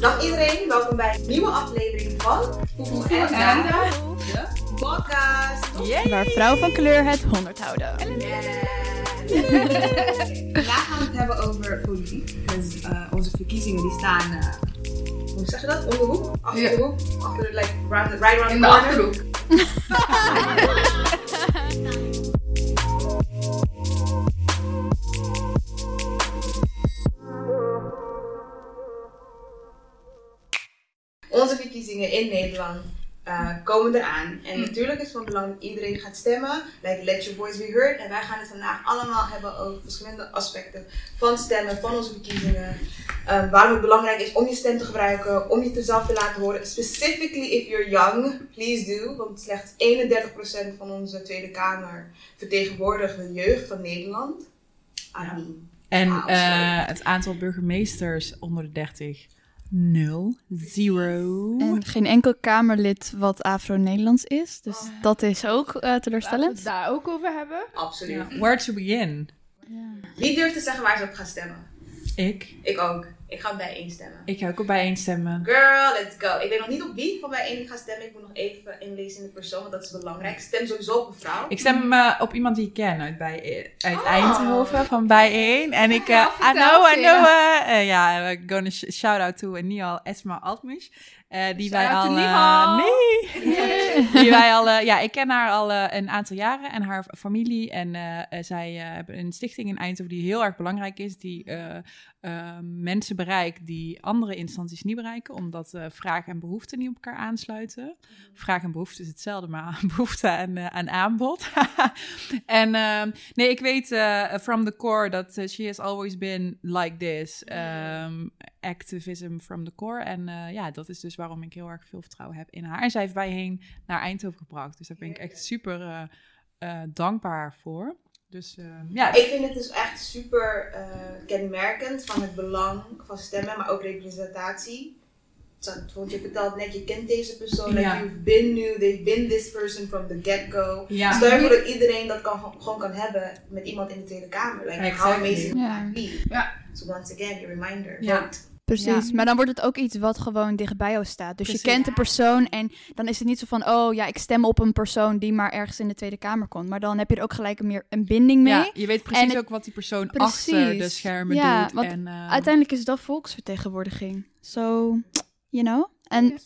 Dag iedereen, welkom bij een nieuwe aflevering van Poepoe en de podcast. Waar vrouwen van kleur het 100 houden. Vandaag gaan we het hebben over politiek. Dus uh, onze verkiezingen die staan, uh, hoe zeg je dat? Om de hoek? Achter de hoek? Achter de, like, round the, right In de achterhoek. komen eraan. En natuurlijk is het van belang dat iedereen gaat stemmen. Like, let your voice be heard. En wij gaan het vandaag allemaal hebben over verschillende aspecten van stemmen, van onze verkiezingen. Um, waarom het belangrijk is om je stem te gebruiken, om je jezelf te laten horen. Specifically if you're young, please do. Want slechts 31% van onze Tweede Kamer vertegenwoordigt de jeugd van Nederland. En eh, het aantal burgemeesters onder de 30, nul, zero. En geen enkel Kamerlid wat Afro-Nederlands is. Dus dat is ook eh, Laten we teleurstellend. het daar ook over hebben. absoluut. Ja, Where to begin? Wie durft te zeggen waar ze op gaan stemmen? Ik. Ik ook. Ik ga bijeen stemmen. Ik ga ook op bijeenstemmen. Girl, let's go. Ik weet nog niet op wie van bijeen ik ga stemmen. Ik moet nog even inlezen in de persoon, want dat is belangrijk. Stem sowieso op een vrouw. Ik stem eh, op iemand die ik ken uit, bij, uit Oh. Eindhoven, van bijeen. En ik, Ja, I know, I know, eh, eh, ja, we gonna sh- shout out to Nial Esma Altmush. eh, die wij Shout-out al, nee, die wij al, ja, ik ken haar al een aantal jaren en haar familie. En zij eh, hebben een stichting in Eindhoven die heel erg belangrijk is, die eh, eh, mensen bereikt die andere instanties niet bereiken, omdat eh vraag en behoefte niet op elkaar aansluiten. Vraag en behoefte is hetzelfde, maar behoefte en eh, aan aanbod. en ehm, nee, ik weet eh, from the core dat eh, she has always been like this. Ehm, activism from the core. En eh, ja, dat is dus waarom ik heel erg veel vertrouwen heb in haar. En zij heeft wij heen naar Eindhoven gebracht. Dus daar ben ik echt super eh, eh, dankbaar voor. Dus eh, ja, Ik vind het dus echt super eh, kenmerkend van het belang van stemmen, maar ook representatie. Want je vertelt net, je kent deze persoon, like Ja. you've been new, they've been this person from the get-go. Ja. Stel je voor dat iedereen dat kan, gewoon kan hebben met iemand in de Tweede Kamer. Like, how Exactly. amazing would Ja. that be? Ja. So once again, your reminder. Ja. Precies, Ja. maar dan wordt het ook iets wat gewoon dicht bij jou staat. Dus Precies. je kent de persoon en dan is het niet zo van... oh ja, ik stem op een persoon die maar ergens in de Tweede Kamer komt. Maar dan heb je er ook gelijk een meer een binding mee. ja, je weet precies het- ook wat die persoon Precies. achter de schermen Ja, doet. want en, eh, Uiteindelijk is dat volksvertegenwoordiging. So, you know? En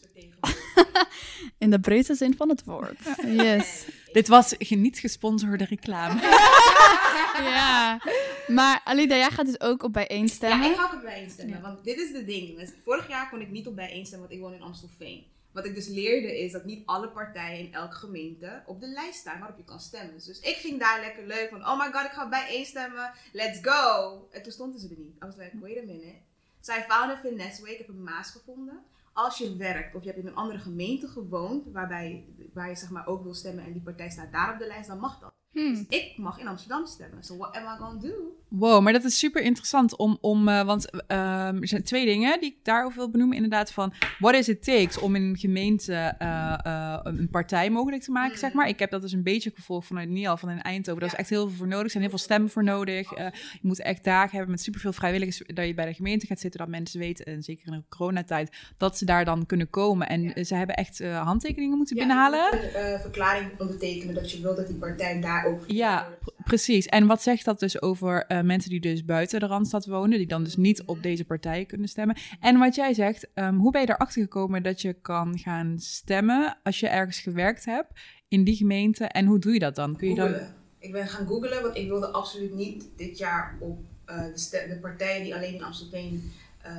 in de breedste zin van het woord. Yes. Dit was ge- niet gesponsorde reclame. ja. Maar Alida, jij gaat dus ook op bijeenstemmen. Ja, ik ga ook op bijeenstemmen. Ja. Want dit is de ding, jongens. Vorig jaar kon ik niet op bijeenstemmen, want ik woon in Amstelveen. Wat ik dus leerde is dat niet alle partijen in elke gemeente op de lijst staan waarop je kan stemmen. Dus ik ging daar lekker leuk van, oh my god, ik ga bijeenstemmen, let's go. En toen stonden ze er niet. I was like, wait a minute. So I found a finesse way, ik heb een maas gevonden. Als je werkt of je hebt in een andere gemeente gewoond, waarbij, waar je zeg maar ook wil stemmen en die partij staat daar op de lijst, dan mag dat. Hmm. Ik mag in Amsterdam stemmen. So what am I gonna do? Wow, maar dat is super interessant om, om eh, want ehm, er zijn twee dingen die ik daarover wil benoemen. Inderdaad van, what is it takes om in een gemeente eh, eh, een partij mogelijk te maken, zeg maar. Ik heb dat dus een beetje gevolgd vanuit Nial, van in Eindhoven. Daar is echt heel veel voor nodig. Er zijn heel veel stemmen voor nodig. Je moet echt dagen hebben met superveel vrijwilligers, dat je bij de gemeente gaat zitten, dat mensen weten, en zeker in de coronatijd, dat ze daar dan kunnen komen. En Ja. ze hebben echt handtekeningen moeten Ja, binnenhalen. je moet Een verklaring ondertekenen dat je wil dat die partij daar ook Ja, precies. En wat zegt dat dus over eh, mensen die dus buiten de Randstad wonen, die dan dus niet op deze partijen kunnen stemmen? En wat jij zegt, ehm, hoe ben je erachter gekomen dat je kan gaan stemmen als je ergens gewerkt hebt in die gemeente? En hoe doe je dat dan? Kun je dan... Ik ben gaan googlen, want ik wilde absoluut niet dit jaar op eh, de, de partijen die alleen in Amstelveen eh,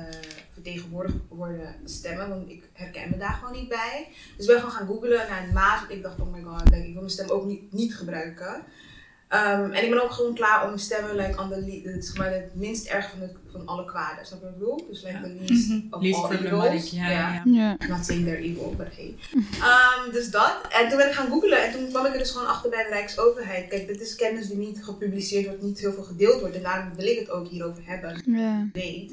vertegenwoordigd worden stemmen. Want ik herken me daar gewoon niet bij. Dus ik ben gewoon gaan googlen naar maat. Want ik dacht, oh my god, like, ik wil mijn stem ook niet, niet gebruiken. Ehm, en ik ben ook gewoon klaar om mijn stemmen like, on the le- het, zeg maar, het minst erg van, het, van alle kwaden. Snap je wat ik bedoel? Dus like Ja. the least of Least all problematic, evils. ja. Ja. I'm not saying they're evil, but hey. Ehm, dus dat. En toen ben ik gaan googlen en toen kwam ik er dus gewoon achter bij de Rijksoverheid. Kijk, dit is kennis die niet gepubliceerd wordt, niet heel veel gedeeld wordt. En daarom wil ik het ook hierover hebben. Ja. Weet.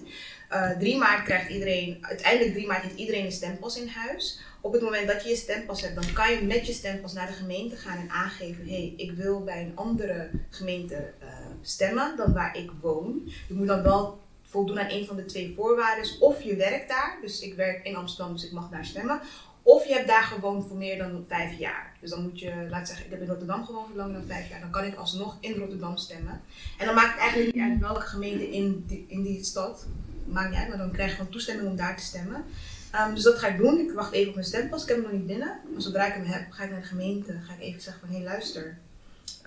Eh 3 maart krijgt iedereen, uiteindelijk 3 maart heeft iedereen een stempas in huis. Op het moment dat je je stempas hebt, dan kan je met je stempas naar de gemeente gaan en aangeven: hé, hey, ik wil bij een andere gemeente eh, stemmen dan waar ik woon. Je moet dan wel voldoen aan een van de twee voorwaarden. Of je werkt daar, dus ik werk in Amsterdam, dus ik mag daar stemmen. Of je hebt daar gewoond voor meer dan vijf jaar. Dus dan moet je, laat zeggen, ik heb in Rotterdam gewoond voor langer dan vijf jaar. Dan kan ik alsnog in Rotterdam stemmen. En dan maakt het eigenlijk niet uit welke gemeente in die, in die stad. Maakt niet uit, maar dan krijg je gewoon toestemming om daar te stemmen. Um, dus dat ga ik doen. Ik wacht even op mijn stempas. Ik heb hem nog niet binnen. Maar zodra ik hem heb, ga ik naar de gemeente. Ga ik even zeggen van, hé luister.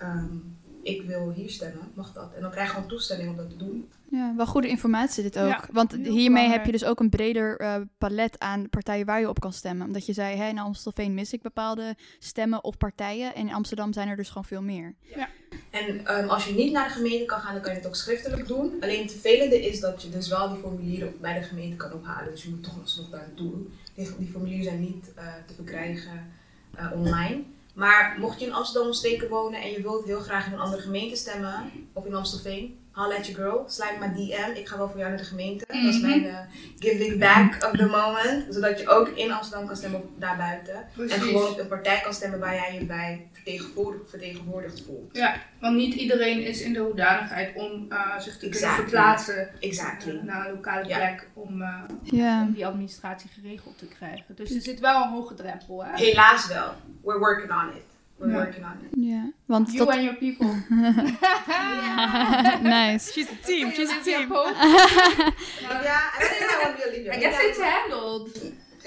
Um, ik wil hier stemmen, mag dat? En dan krijg je gewoon toestemming om dat te doen. Ja, wel goede informatie dit ook. Want hiermee heb je dus ook een breder uh, palet aan partijen waar je op kan stemmen. Omdat je zei, hey, in Amstelveen mis ik bepaalde stemmen of partijen. En in Amsterdam zijn er dus gewoon veel meer. Ja. En um, als je niet naar de gemeente kan gaan, dan kan je het ook schriftelijk doen. Alleen het vervelende is dat je dus wel die formulieren bij de gemeente kan ophalen. Dus je moet toch nog daar naartoe. Die, die formulieren zijn niet uh, te verkrijgen uh, online. Maar mocht je in Amsterdam steken wonen en je wilt heel graag in een andere gemeente stemmen, of in Amstelveen, haal at your girl, sluit maar DM. Ik ga wel voor jou naar de gemeente. Dat is mijn uh, giving back of the moment. Zodat je ook in Amsterdam kan stemmen of daarbuiten. En gewoon op een partij kan stemmen waar jij je bij vertegenwoordigd, vertegenwoordigd voelt. Ja, want niet iedereen is in de hoedanigheid om uh, zich te exactly. kunnen verplaatsen exactly. uh, naar een lokale plek om, yeah. om, die administratie geregeld te krijgen. Dus er zit wel een hoge drempel. Hè? Helaas wel. We're working on it. We're yeah. working on it. Ja, want you and your people. nice. She's a team. She's a team. ja, I think I want to be a leader. I guess it's handled.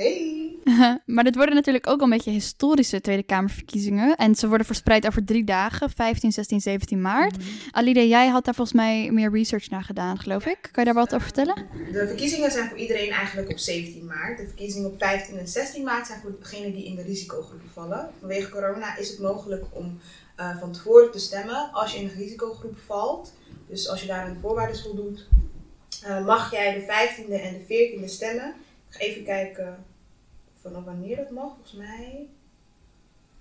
Hey. maar dit worden natuurlijk ook een beetje historische Tweede Kamerverkiezingen. En ze worden verspreid over drie dagen, 15, 16, 17 maart. Mm -hmm. Alida, jij had daar volgens mij meer research naar gedaan, geloof ik. Kan je daar wat over vertellen? De verkiezingen zijn voor iedereen eigenlijk op 17 maart. De verkiezingen op 15 en 16 maart zijn voor degenen die in de risicogroep vallen. Vanwege corona is het mogelijk om uh, van tevoren te stemmen als je in de risicogroep valt. Dus als je daar aan de voorwaarden voldoet, uh, mag jij de 15e en de 14e stemmen. Ik ga even kijken vanaf wanneer dat mag, volgens mij.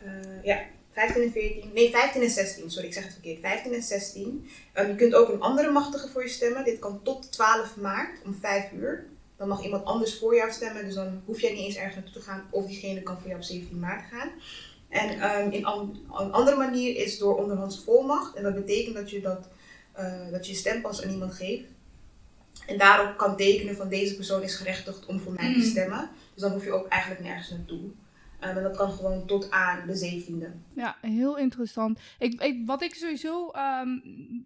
Uh, ja, 15 en 14. Nee, 15 en 16. Sorry, ik zeg het verkeerd. 15 en 16. Um, je kunt ook een andere machtige voor je stemmen. Dit kan tot 12 maart om 5 uur. Dan mag iemand anders voor jou stemmen. Dus dan hoef jij niet eens ergens naartoe te gaan. Of diegene kan voor jou op 17 maart gaan. En um, in een andere manier is door onderhands volmacht. En dat betekent dat je, dat, uh, dat je stempas aan iemand geeft. En daarop kan tekenen van deze persoon is gerechtigd om voor mij te stemmen. Dus dan hoef je ook eigenlijk nergens naartoe. Um, en dat kan gewoon tot aan de 17e. Ja, heel interessant. Ik, ik, wat ik sowieso um,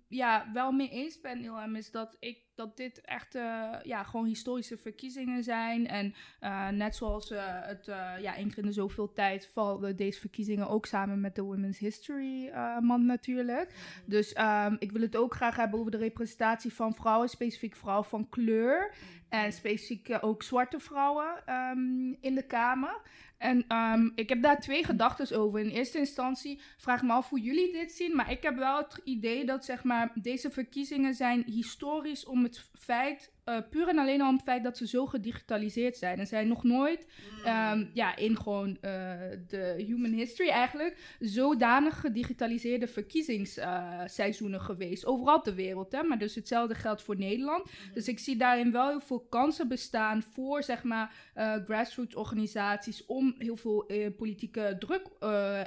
ja, wel mee eens ben, Ilham, is dat, ik, dat dit echt uh, ja, gewoon historische verkiezingen zijn. En uh, net zoals uh, het ja, één keer in de zoveel tijd vallen deze verkiezingen ook samen met de Women's History Month natuurlijk. Mm-hmm. Dus um, ik wil het ook graag hebben over de representatie van vrouwen, specifiek vrouwen van kleur. Mm-hmm. En specifiek ook zwarte vrouwen um, in de Kamer. En um, ik heb daar twee gedachten over. In eerste instantie vraag me af hoe jullie dit zien. Maar ik heb wel het idee dat zeg maar, deze verkiezingen zijn historisch om het feit uh, puur en alleen al om het feit dat ze zo gedigitaliseerd zijn. Er zijn nog nooit um, ja, in gewoon uh, de human history eigenlijk zodanig gedigitaliseerde verkiezingsseizoenen uh, geweest. Overal ter wereld, hè? maar dus hetzelfde geldt voor Nederland. Mm-hmm. Dus ik zie daarin wel heel veel kansen bestaan voor zeg maar grassroots organisaties om heel veel politieke druk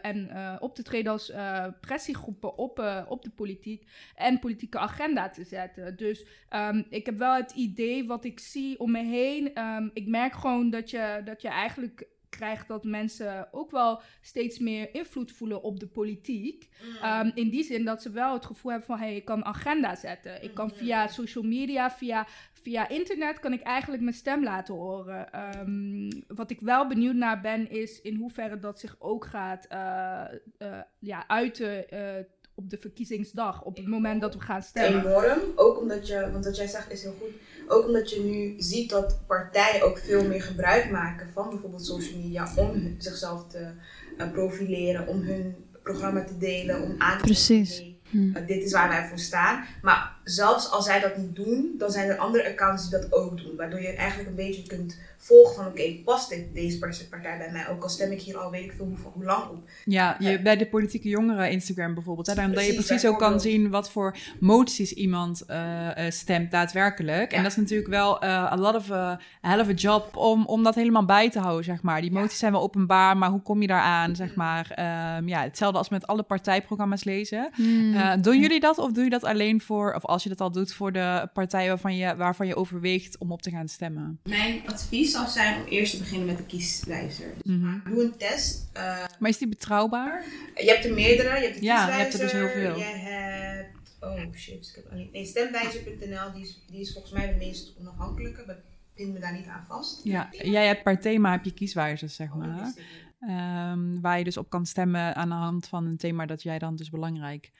en op te treden als pressiegroepen op, op de politiek en politieke agenda te zetten. Dus um, ik heb wel het idee wat ik zie om me heen. Um, ik merk gewoon dat je, dat je eigenlijk krijgt dat mensen ook wel steeds meer invloed voelen op de politiek. Mm. Um, in die zin dat ze wel het gevoel hebben van... hey, ik kan agenda zetten. Ik kan via social media, via, via internet... kan ik eigenlijk mijn stem laten horen. Um, wat ik wel benieuwd naar ben, is in hoeverre dat zich ook gaat uh, uh, ja, uiten... Uh, op de verkiezingsdag, op het moment dat we gaan stemmen. Enorm, ook omdat je, want wat jij zegt is heel goed, ook omdat je nu ziet dat partijen ook veel meer gebruik maken van bijvoorbeeld social media om zichzelf te uh, profileren, om hun programma te delen, om aan te Precies. Uh, dit is waar wij voor staan. Maar zelfs als zij dat niet doen, dan zijn er andere accounts die dat ook doen. Waardoor je eigenlijk een beetje kunt volgen van oké, okay, past dit, deze partij bij mij? Ook al stem ik hier al weet ik veel hoe, hoe lang op. Ja, je, bij de politieke jongeren Instagram bijvoorbeeld. Hè, dan dat je precies ook kan zien wat voor moties iemand uh, stemt daadwerkelijk. Ja. En dat is natuurlijk wel uh, a lot of a hell of a job om, om dat helemaal bij te houden, zeg maar. Die moties ja. zijn wel openbaar, maar hoe kom je daaraan, zeg maar. Um, ja, hetzelfde als met alle partijprogramma's lezen. Hmm. doen jullie dat of doe je dat alleen voor, of als je dat al doet voor de partij waarvan je, waarvan je overweegt om op te gaan stemmen? Mijn advies zou zijn om eerst te beginnen met de kieswijzer. Dus Mhm. doe een test. Eh, Maar is die betrouwbaar? je hebt er meerdere. Je hebt de Ja, je hebt er dus heel veel. Je hebt... Oh shit, ik heb alleen... Nee, stemwijzer.nl, die is, die is volgens mij de meest onafhankelijke. Pin me daar niet aan vast. Ja, jij hebt per thema heb je kieswijzers, zeg Oh, maar. Ehm, waar je dus op kan stemmen aan de hand van een thema dat jij dan dus belangrijk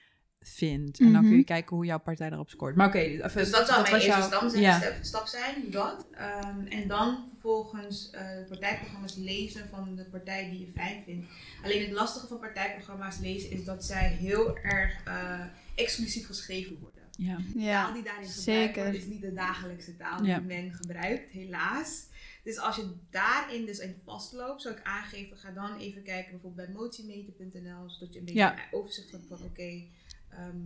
vindt. En dan kun je Mhm. kijken hoe jouw partij daarop scoort. Maar oké, Dus dat zou mijn eerste jouw- stap zijn, Ja. stap zijn, dat. Ehm, en dan vervolgens eh, partijprogramma's lezen van de partij die je fijn vindt. Alleen het lastige van partijprogramma's lezen is dat zij heel erg eh, exclusief geschreven worden. Ja. De taal Ja, die daarin gebruikt zeker. wordt is niet de dagelijkse taal Ja. die men gebruikt, helaas. Dus als je daarin dus in vastloopt, zou ik aangeven, ga dan even kijken bijvoorbeeld bij motiemeter.nl, zodat je een beetje Ja. een overzicht hebt van oké, ehm,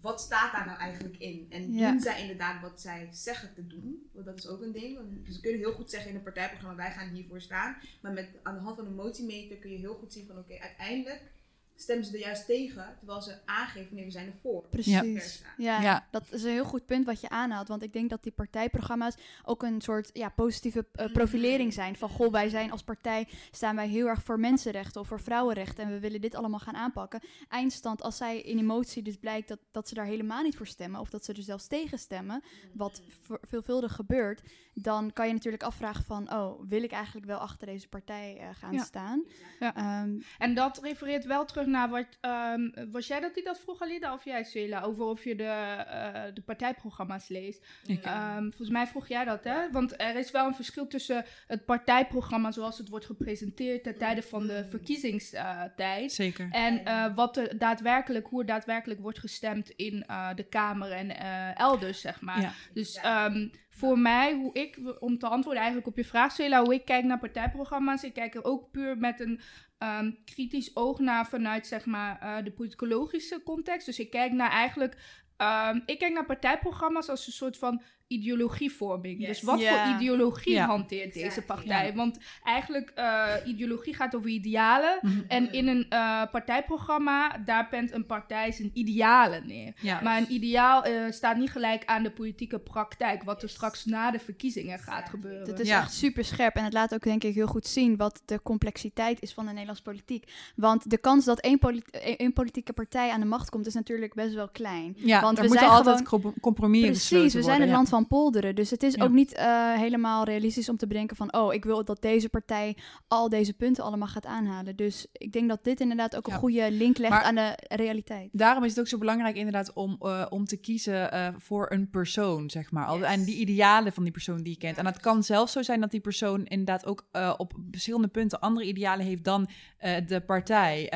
wat staat daar nou eigenlijk in? En Ja. doen zij inderdaad wat zij zeggen te doen? Want dat is ook een ding. Want ze kunnen heel goed zeggen in een partijprogramma, wij gaan hiervoor staan. Maar met, aan de hand van een motiemeter kun je heel goed zien van oké, uiteindelijk stemmen ze er juist tegen, terwijl ze aangeven nee, we zijn ervoor. Precies. Ja. Ja. dat is een heel goed punt wat je aanhaalt. Want ik denk dat die partijprogramma's ook een soort ja, positieve Mm. eh, profilering zijn. Van goh, wij zijn als partij, staan wij heel erg voor mensenrechten of voor vrouwenrechten. En we willen dit allemaal gaan aanpakken. Eindstand, als zij in emotie dus blijkt dat, dat ze daar helemaal niet voor stemmen. Of dat ze er zelfs tegen stemmen. Wat ve- veelvuldig gebeurt. Dan kan je natuurlijk afvragen van, oh, wil ik eigenlijk wel achter deze partij eh, gaan Ja. staan? Ja. Ehm, En dat refereert wel terug naar wat. ehm, was jij dat die dat vroeg, Alida? Of jij, Cela? Over of je de, eh, de partijprogramma's leest. Ehm, volgens mij vroeg jij dat, hè? Want er is wel een verschil tussen het partijprogramma zoals het wordt gepresenteerd ten tijde van de verkiezingstijd. Zeker. En eh, wat er daadwerkelijk, hoe er daadwerkelijk wordt gestemd in eh, de Kamer en eh, elders, zeg maar. Ja. Dus ehm, voor mij, hoe ik, om te antwoorden eigenlijk op je vraag, Cela, hoe ik kijk naar partijprogramma's, ik kijk er ook puur met een ehm, kritisch oog naar vanuit, zeg maar, eh, de politicologische context. Dus ik kijk naar eigenlijk, ehm, ik kijk naar partijprogramma's als een soort van ideologievorming. Yes. Dus wat voor ideologie hanteert deze partij? Want eigenlijk, eh, ideologie gaat over idealen. Mhm. En in een eh, partijprogramma, daar pent een partij zijn idealen neer. Maar een ideaal eh, staat niet gelijk aan de politieke praktijk, wat er straks na de verkiezingen gaat gebeuren. Het is Ja. echt super scherp en het laat ook denk ik heel goed zien wat de complexiteit is van de Nederlandse politiek. Want de kans dat één, poli- één politieke partij aan de macht komt is natuurlijk best wel klein. Ja, Want er we moeten zijn altijd gewoon- compro- compromissen Precies, we zijn worden, een ja. land van polderen. Dus het is Ja. ook niet eh, helemaal realistisch om te bedenken van... oh, ik wil dat deze partij al deze punten allemaal gaat aanhalen. Dus ik denk dat dit inderdaad ook Ja. een goede link legt Maar- aan de realiteit. Daarom is het ook zo belangrijk inderdaad om, eh, om te kiezen eh, voor een persoon, zeg maar. Al- Yes. En die idealen van die persoon die je kent. En het kan zelfs zo zijn dat die persoon inderdaad ook op verschillende punten andere idealen heeft dan de partij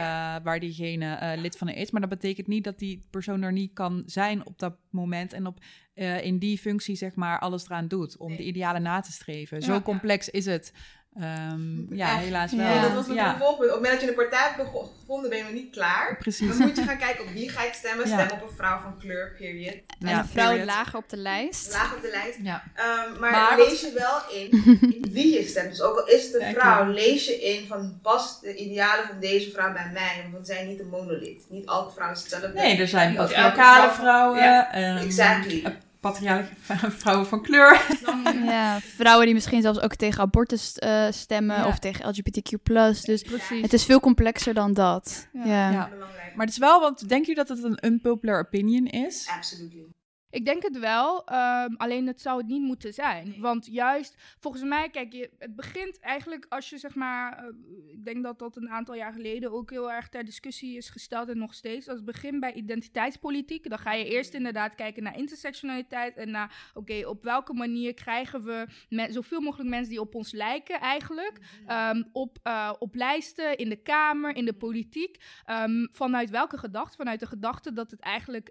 waar diegene lid van is. Maar dat betekent niet dat die persoon er niet kan zijn op dat moment en op, eh, in die functie, zeg maar, alles eraan doet om de idealen na te streven. Zo complex is het. Ehm, ja, Echt. helaas wel. Ja, dat was het ja, vervolgpunt. Op het moment dat je een partij hebt gevonden, ben je nog niet klaar. precies. Dan moet je gaan kijken op wie ga ik stemmen. Ja. Stem op een vrouw van kleur, period. en Ja, een vrouw period. lager op de lijst. Laag op de lijst. Ja. Ehm, maar, Maar lees je wel in, in wie je stemt. Dus ook al is het een vrouw, lees je in van past de idealen van deze vrouw bij mij. Want we zijn niet een monolith. Niet elke vrouw is hetzelfde. Nee, er zijn patriarchale vrouw- vrouwen. Ja, ehm, Exactly. Eh, patriarchale v- vrouwen van kleur. Ja, vrouwen die misschien zelfs ook tegen abortus eh, stemmen Ja. of tegen LGBTQ+. Dus Precies. het is veel complexer dan dat. Ja. Ja. Ja. Belangrijk. Maar het is wel, want denk je dat het een unpopular opinion is? Absolutely. Ik denk het wel, ehm, alleen het zou het niet moeten zijn. Nee. Want juist, volgens mij, kijk, je, het begint eigenlijk als je zeg maar, eh, ik denk dat dat een aantal jaar geleden ook heel erg ter discussie is gesteld en nog steeds. Als het begint bij identiteitspolitiek, dan ga je eerst inderdaad kijken naar intersectionaliteit en naar, oké, op welke manier krijgen we zoveel mogelijk mensen die op ons lijken eigenlijk, ehm, op, eh, op lijsten, in de Kamer, in de politiek. Ehm, vanuit welke gedachte? Vanuit de gedachte dat het eigenlijk,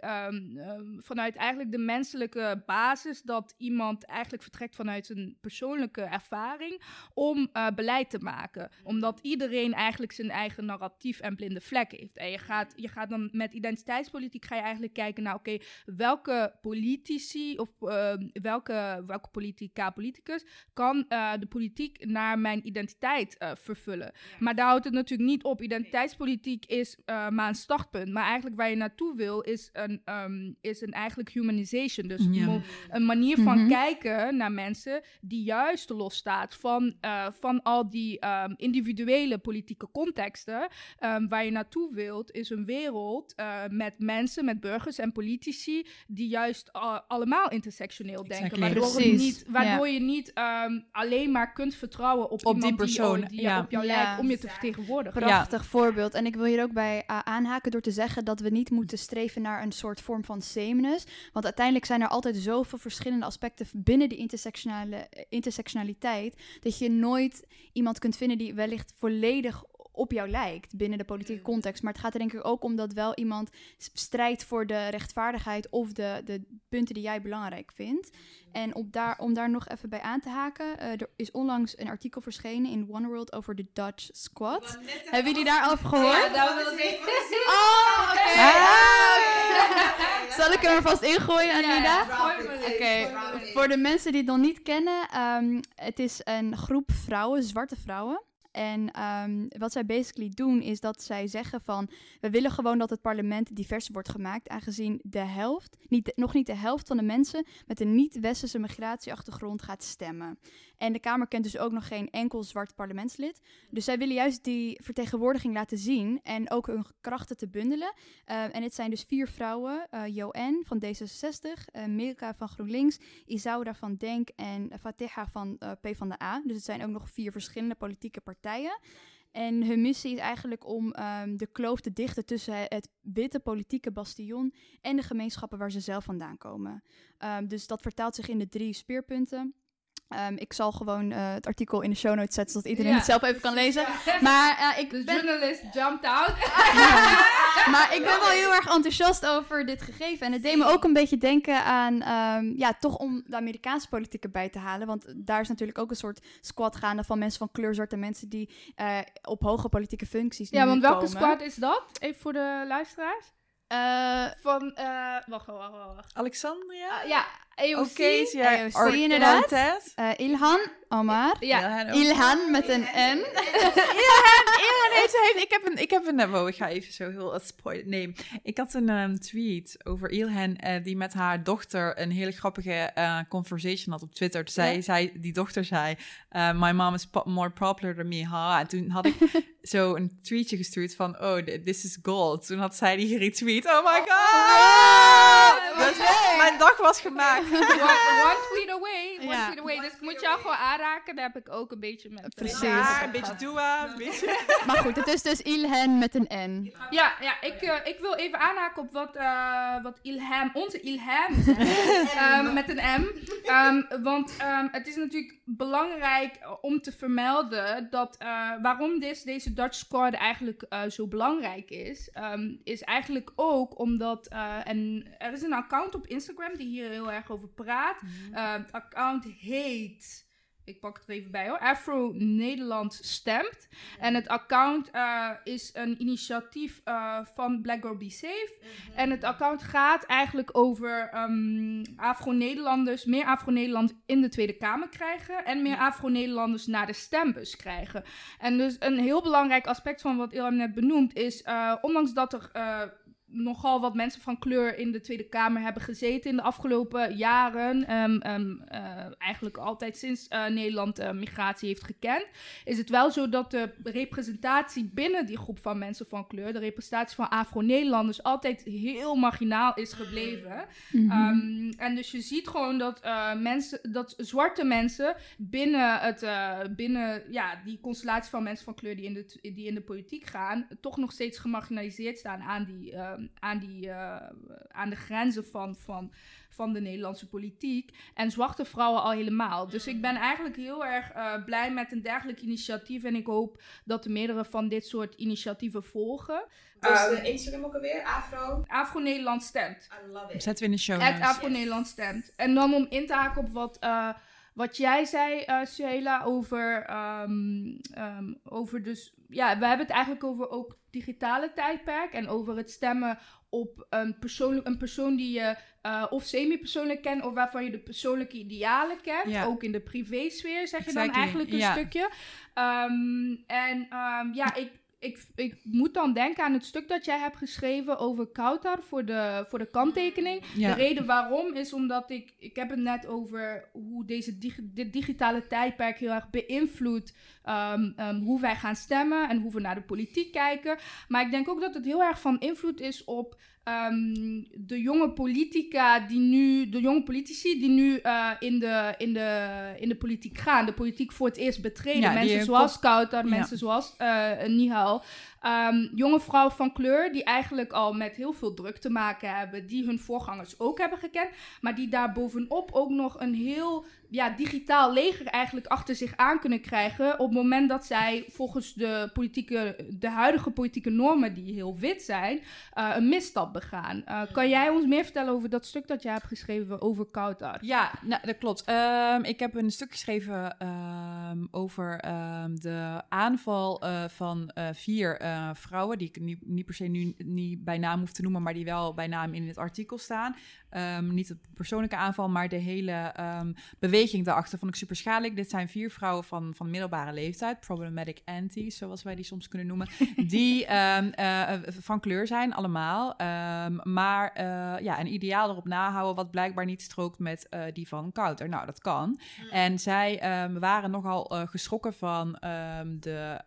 vanuit eigenlijk eigenlijk de menselijke basis dat iemand eigenlijk vertrekt vanuit een persoonlijke ervaring om eh, beleid te maken. Omdat iedereen eigenlijk zijn eigen narratief en blinde vlek heeft. En je gaat, je gaat dan met identiteitspolitiek ga je eigenlijk kijken naar, oké, welke politici of uh, welke, welke politica, politicus kan uh, de politiek naar mijn identiteit uh, vervullen. Maar daar houdt het natuurlijk niet op. Identiteitspolitiek is maar een startpunt. Maar eigenlijk waar je naartoe wil, is een, um, is een eigenlijk Dus ja. een manier van -hmm. kijken naar mensen die juist losstaat van, van al die um, individuele politieke contexten. Um, waar je naartoe wilt, is een wereld met mensen, met burgers en politici die juist allemaal intersectioneel denken. Exactly. Waardoor, Precies. niet, waardoor ja. je niet um, alleen maar kunt vertrouwen op, op iemand die persoon die, die ja. op jou lijkt om je te vertegenwoordigen. Prachtig voorbeeld. En ik wil hier ook bij uh, aanhaken door te zeggen dat we niet moeten streven naar een soort vorm van sameness. Want uiteindelijk zijn er altijd zoveel verschillende aspecten binnen die intersectionale, eh, intersectionaliteit. Dat je nooit iemand kunt vinden die wellicht volledig op jou lijkt binnen de politieke context. Maar het gaat er denk ik ook om dat wel iemand strijdt voor de rechtvaardigheid of de, de punten die jij belangrijk vindt. En op daar, om daar nog even bij aan te haken, uh, er is onlangs een artikel verschenen in One World over de Dutch Squad. Hebben jullie daarover gehoord? Ja, daar wil ik Oh, oké. Okay. Ah, Zal ik hem er vast ingooien, Anida? Oké, okay. voor de mensen die het nog niet kennen, um, het is een groep vrouwen, zwarte vrouwen. En um, wat zij basically doen is dat zij zeggen van... we willen gewoon dat het parlement divers wordt gemaakt... aangezien de helft, niet nog niet de helft van de mensen... met een niet-westerse migratieachtergrond gaat stemmen. En de Kamer kent dus ook nog geen enkel zwart parlementslid. Dus zij willen juist die vertegenwoordiging laten zien... en ook hun krachten te bundelen. Uh, en het zijn dus vier vrouwen. Uh, van D66, uh, Milka van GroenLinks... Isaura van DENK en Fatiha van uh, PvdA. Dus het zijn ook nog vier verschillende politieke partijen partijen. En hun missie is eigenlijk om um, de kloof te dichten tussen het witte politieke bastion en de gemeenschappen waar ze zelf vandaan komen. Um, dus dat vertaalt zich in de drie speerpunten. Um, ik zal gewoon uh, het artikel in de show notes zetten, zodat iedereen Ja. het zelf even kan lezen. Maar, uh, ik De ben, journalist jumped out. maar ik ben wel heel erg enthousiast over dit gegeven. En het deed me ook een beetje denken aan, um, ja, toch om de Amerikaanse politiek erbij te halen. Want daar is natuurlijk ook een soort squad gaande van mensen van kleur, zwarte mensen die uh, op hoge politieke functies Ja, want welke komen. squad is dat? Even voor de luisteraars. Uh, Van, uh, wacht, wacht, wacht, wacht. Alexandria? Uh, ja, AOC. Ja. AOC Or- inderdaad. Uh, Ilhan Omar. Ja, Ilhan met een N. Ilhan, Ilhan heeft, heeft, ik heb een, ik heb een, wow, ik ga even zo heel uh, spoilen. Nee, ik had een um, tweet over Ilhan uh, die met haar dochter een hele grappige uh, conversation had op Twitter. Toen Ja. zei, die dochter zei, uh, my mom is po more popular than me, ha. En toen had ik zo een tweetje gestuurd van, oh, th- this is gold. Toen had zij die geretweet. Oh my god! Dus mijn dag was gemaakt. One, one tweet away. One Ja. tweet away. Dus ik moet jou gewoon aanraken. Daar heb ik ook een beetje met. eh, Precies. Ja, een beetje dua, een beetje... Maar goed, het is dus Ilhan met een N. Ja, ja ik, uh, ik wil even aanhaken op wat, uh, wat Ilham, onze Ilham um, met een M. Um, want um, het is natuurlijk belangrijk om te vermelden dat uh, waarom this, deze Dutch Squad eigenlijk uh, zo belangrijk is. Um, is eigenlijk ook omdat, uh, en er is een account op Instagram die hier heel erg over praat. Mhm. Uh, het account heet ik pak het er even bij hoor. Afro Nederland stemt. En het account uh, is een initiatief uh, van Black Girl Be Safe. Mhm. En het account gaat eigenlijk over um, Afro-Nederlanders, meer Afro-Nederlanders in de Tweede Kamer krijgen. En meer Afro-Nederlanders naar de stembus krijgen. En dus een heel belangrijk aspect van wat Ilham net benoemt is, uh, ondanks dat er nogal wat mensen van kleur in de Tweede Kamer hebben gezeten in de afgelopen jaren. Um, um, uh, eigenlijk altijd sinds uh, Nederland uh, migratie heeft gekend. Is het wel zo dat de representatie binnen die groep van mensen van kleur, de representatie van Afro-Nederlanders, altijd heel marginaal is gebleven. Mm -hmm. um, en dus je ziet gewoon dat, mensen, dat zwarte mensen binnen, het, binnen ja, die constellatie van mensen van kleur die in de, die in de politiek gaan, toch nog steeds gemarginaliseerd staan aan die. Uh, aan, die, eh, aan de grenzen van, van, van de Nederlandse politiek. En zwarte vrouwen al helemaal. Dus ik ben eigenlijk heel erg eh, blij met een dergelijk initiatief. En ik hoop dat er meerdere van dit soort initiatieven volgen. Dus de Instagram ook alweer, Afro. Afro-Nederland stemt. I love it. Zetten we in de show Het notes. Afro-Nederland stemt. En dan om in te haken op wat, eh, wat jij zei, eh Sheila, over, ehm, ehm, over dus... Ja, we hebben het eigenlijk over ook digitale tijdperk en over het stemmen op een persoon, een persoon die je eh, of semi-persoonlijk kent of waarvan je de persoonlijke idealen kent. Ja. Ook in de privésfeer zeg je dan eigenlijk een ja. stukje. Ehm, en ja, ik, ik, ik moet dan denken aan het stuk dat jij hebt geschreven over Kautar voor de, voor de kanttekening. Ja. De reden waarom is omdat ik, ik heb het net over hoe deze dit digitale tijdperk heel erg beïnvloedt ehm, ehm, hoe wij gaan stemmen en hoe we naar de politiek kijken. Maar ik denk ook dat het heel erg van invloed is op ehm, de jonge politica die nu, de jonge politici die nu eh, in, de, in, de, in de politiek gaan, de politiek voor het eerst betreden. Ja, mensen zoals kop- Kautar, Ja. mensen zoals eh Nihal. Ehm, jonge vrouwen van kleur die eigenlijk al met heel veel druk te maken hebben, die hun voorgangers ook hebben gekend, maar die daar bovenop ook nog een heel ja, digitaal leger eigenlijk achter zich aan kunnen krijgen op het moment dat zij volgens de, politieke, de huidige politieke normen, die heel wit zijn, eh, een misstap begaan. Eh, kan jij ons meer vertellen over dat stuk dat jij hebt geschreven over Kautar? Ja, nou, dat klopt. Ehm, ik heb een stuk geschreven ehm, over ehm, de aanval eh, van vier vrouwen, die ik niet, niet per se nu niet bij naam hoef te noemen, maar die wel bij naam in het artikel staan. Ehm, niet de persoonlijke aanval, maar de hele ehm, beweging daarachter vond ik super schadelijk. Dit zijn vier vrouwen van, van middelbare leeftijd, problematic anties, zoals wij die soms kunnen noemen, die ehm, eh, van kleur zijn, allemaal. Maar eh, ja, een ideaal erop nahouden wat blijkbaar niet strookt met eh, die van Kouter. Nou, dat kan. En zij waren nogal geschrokken van de,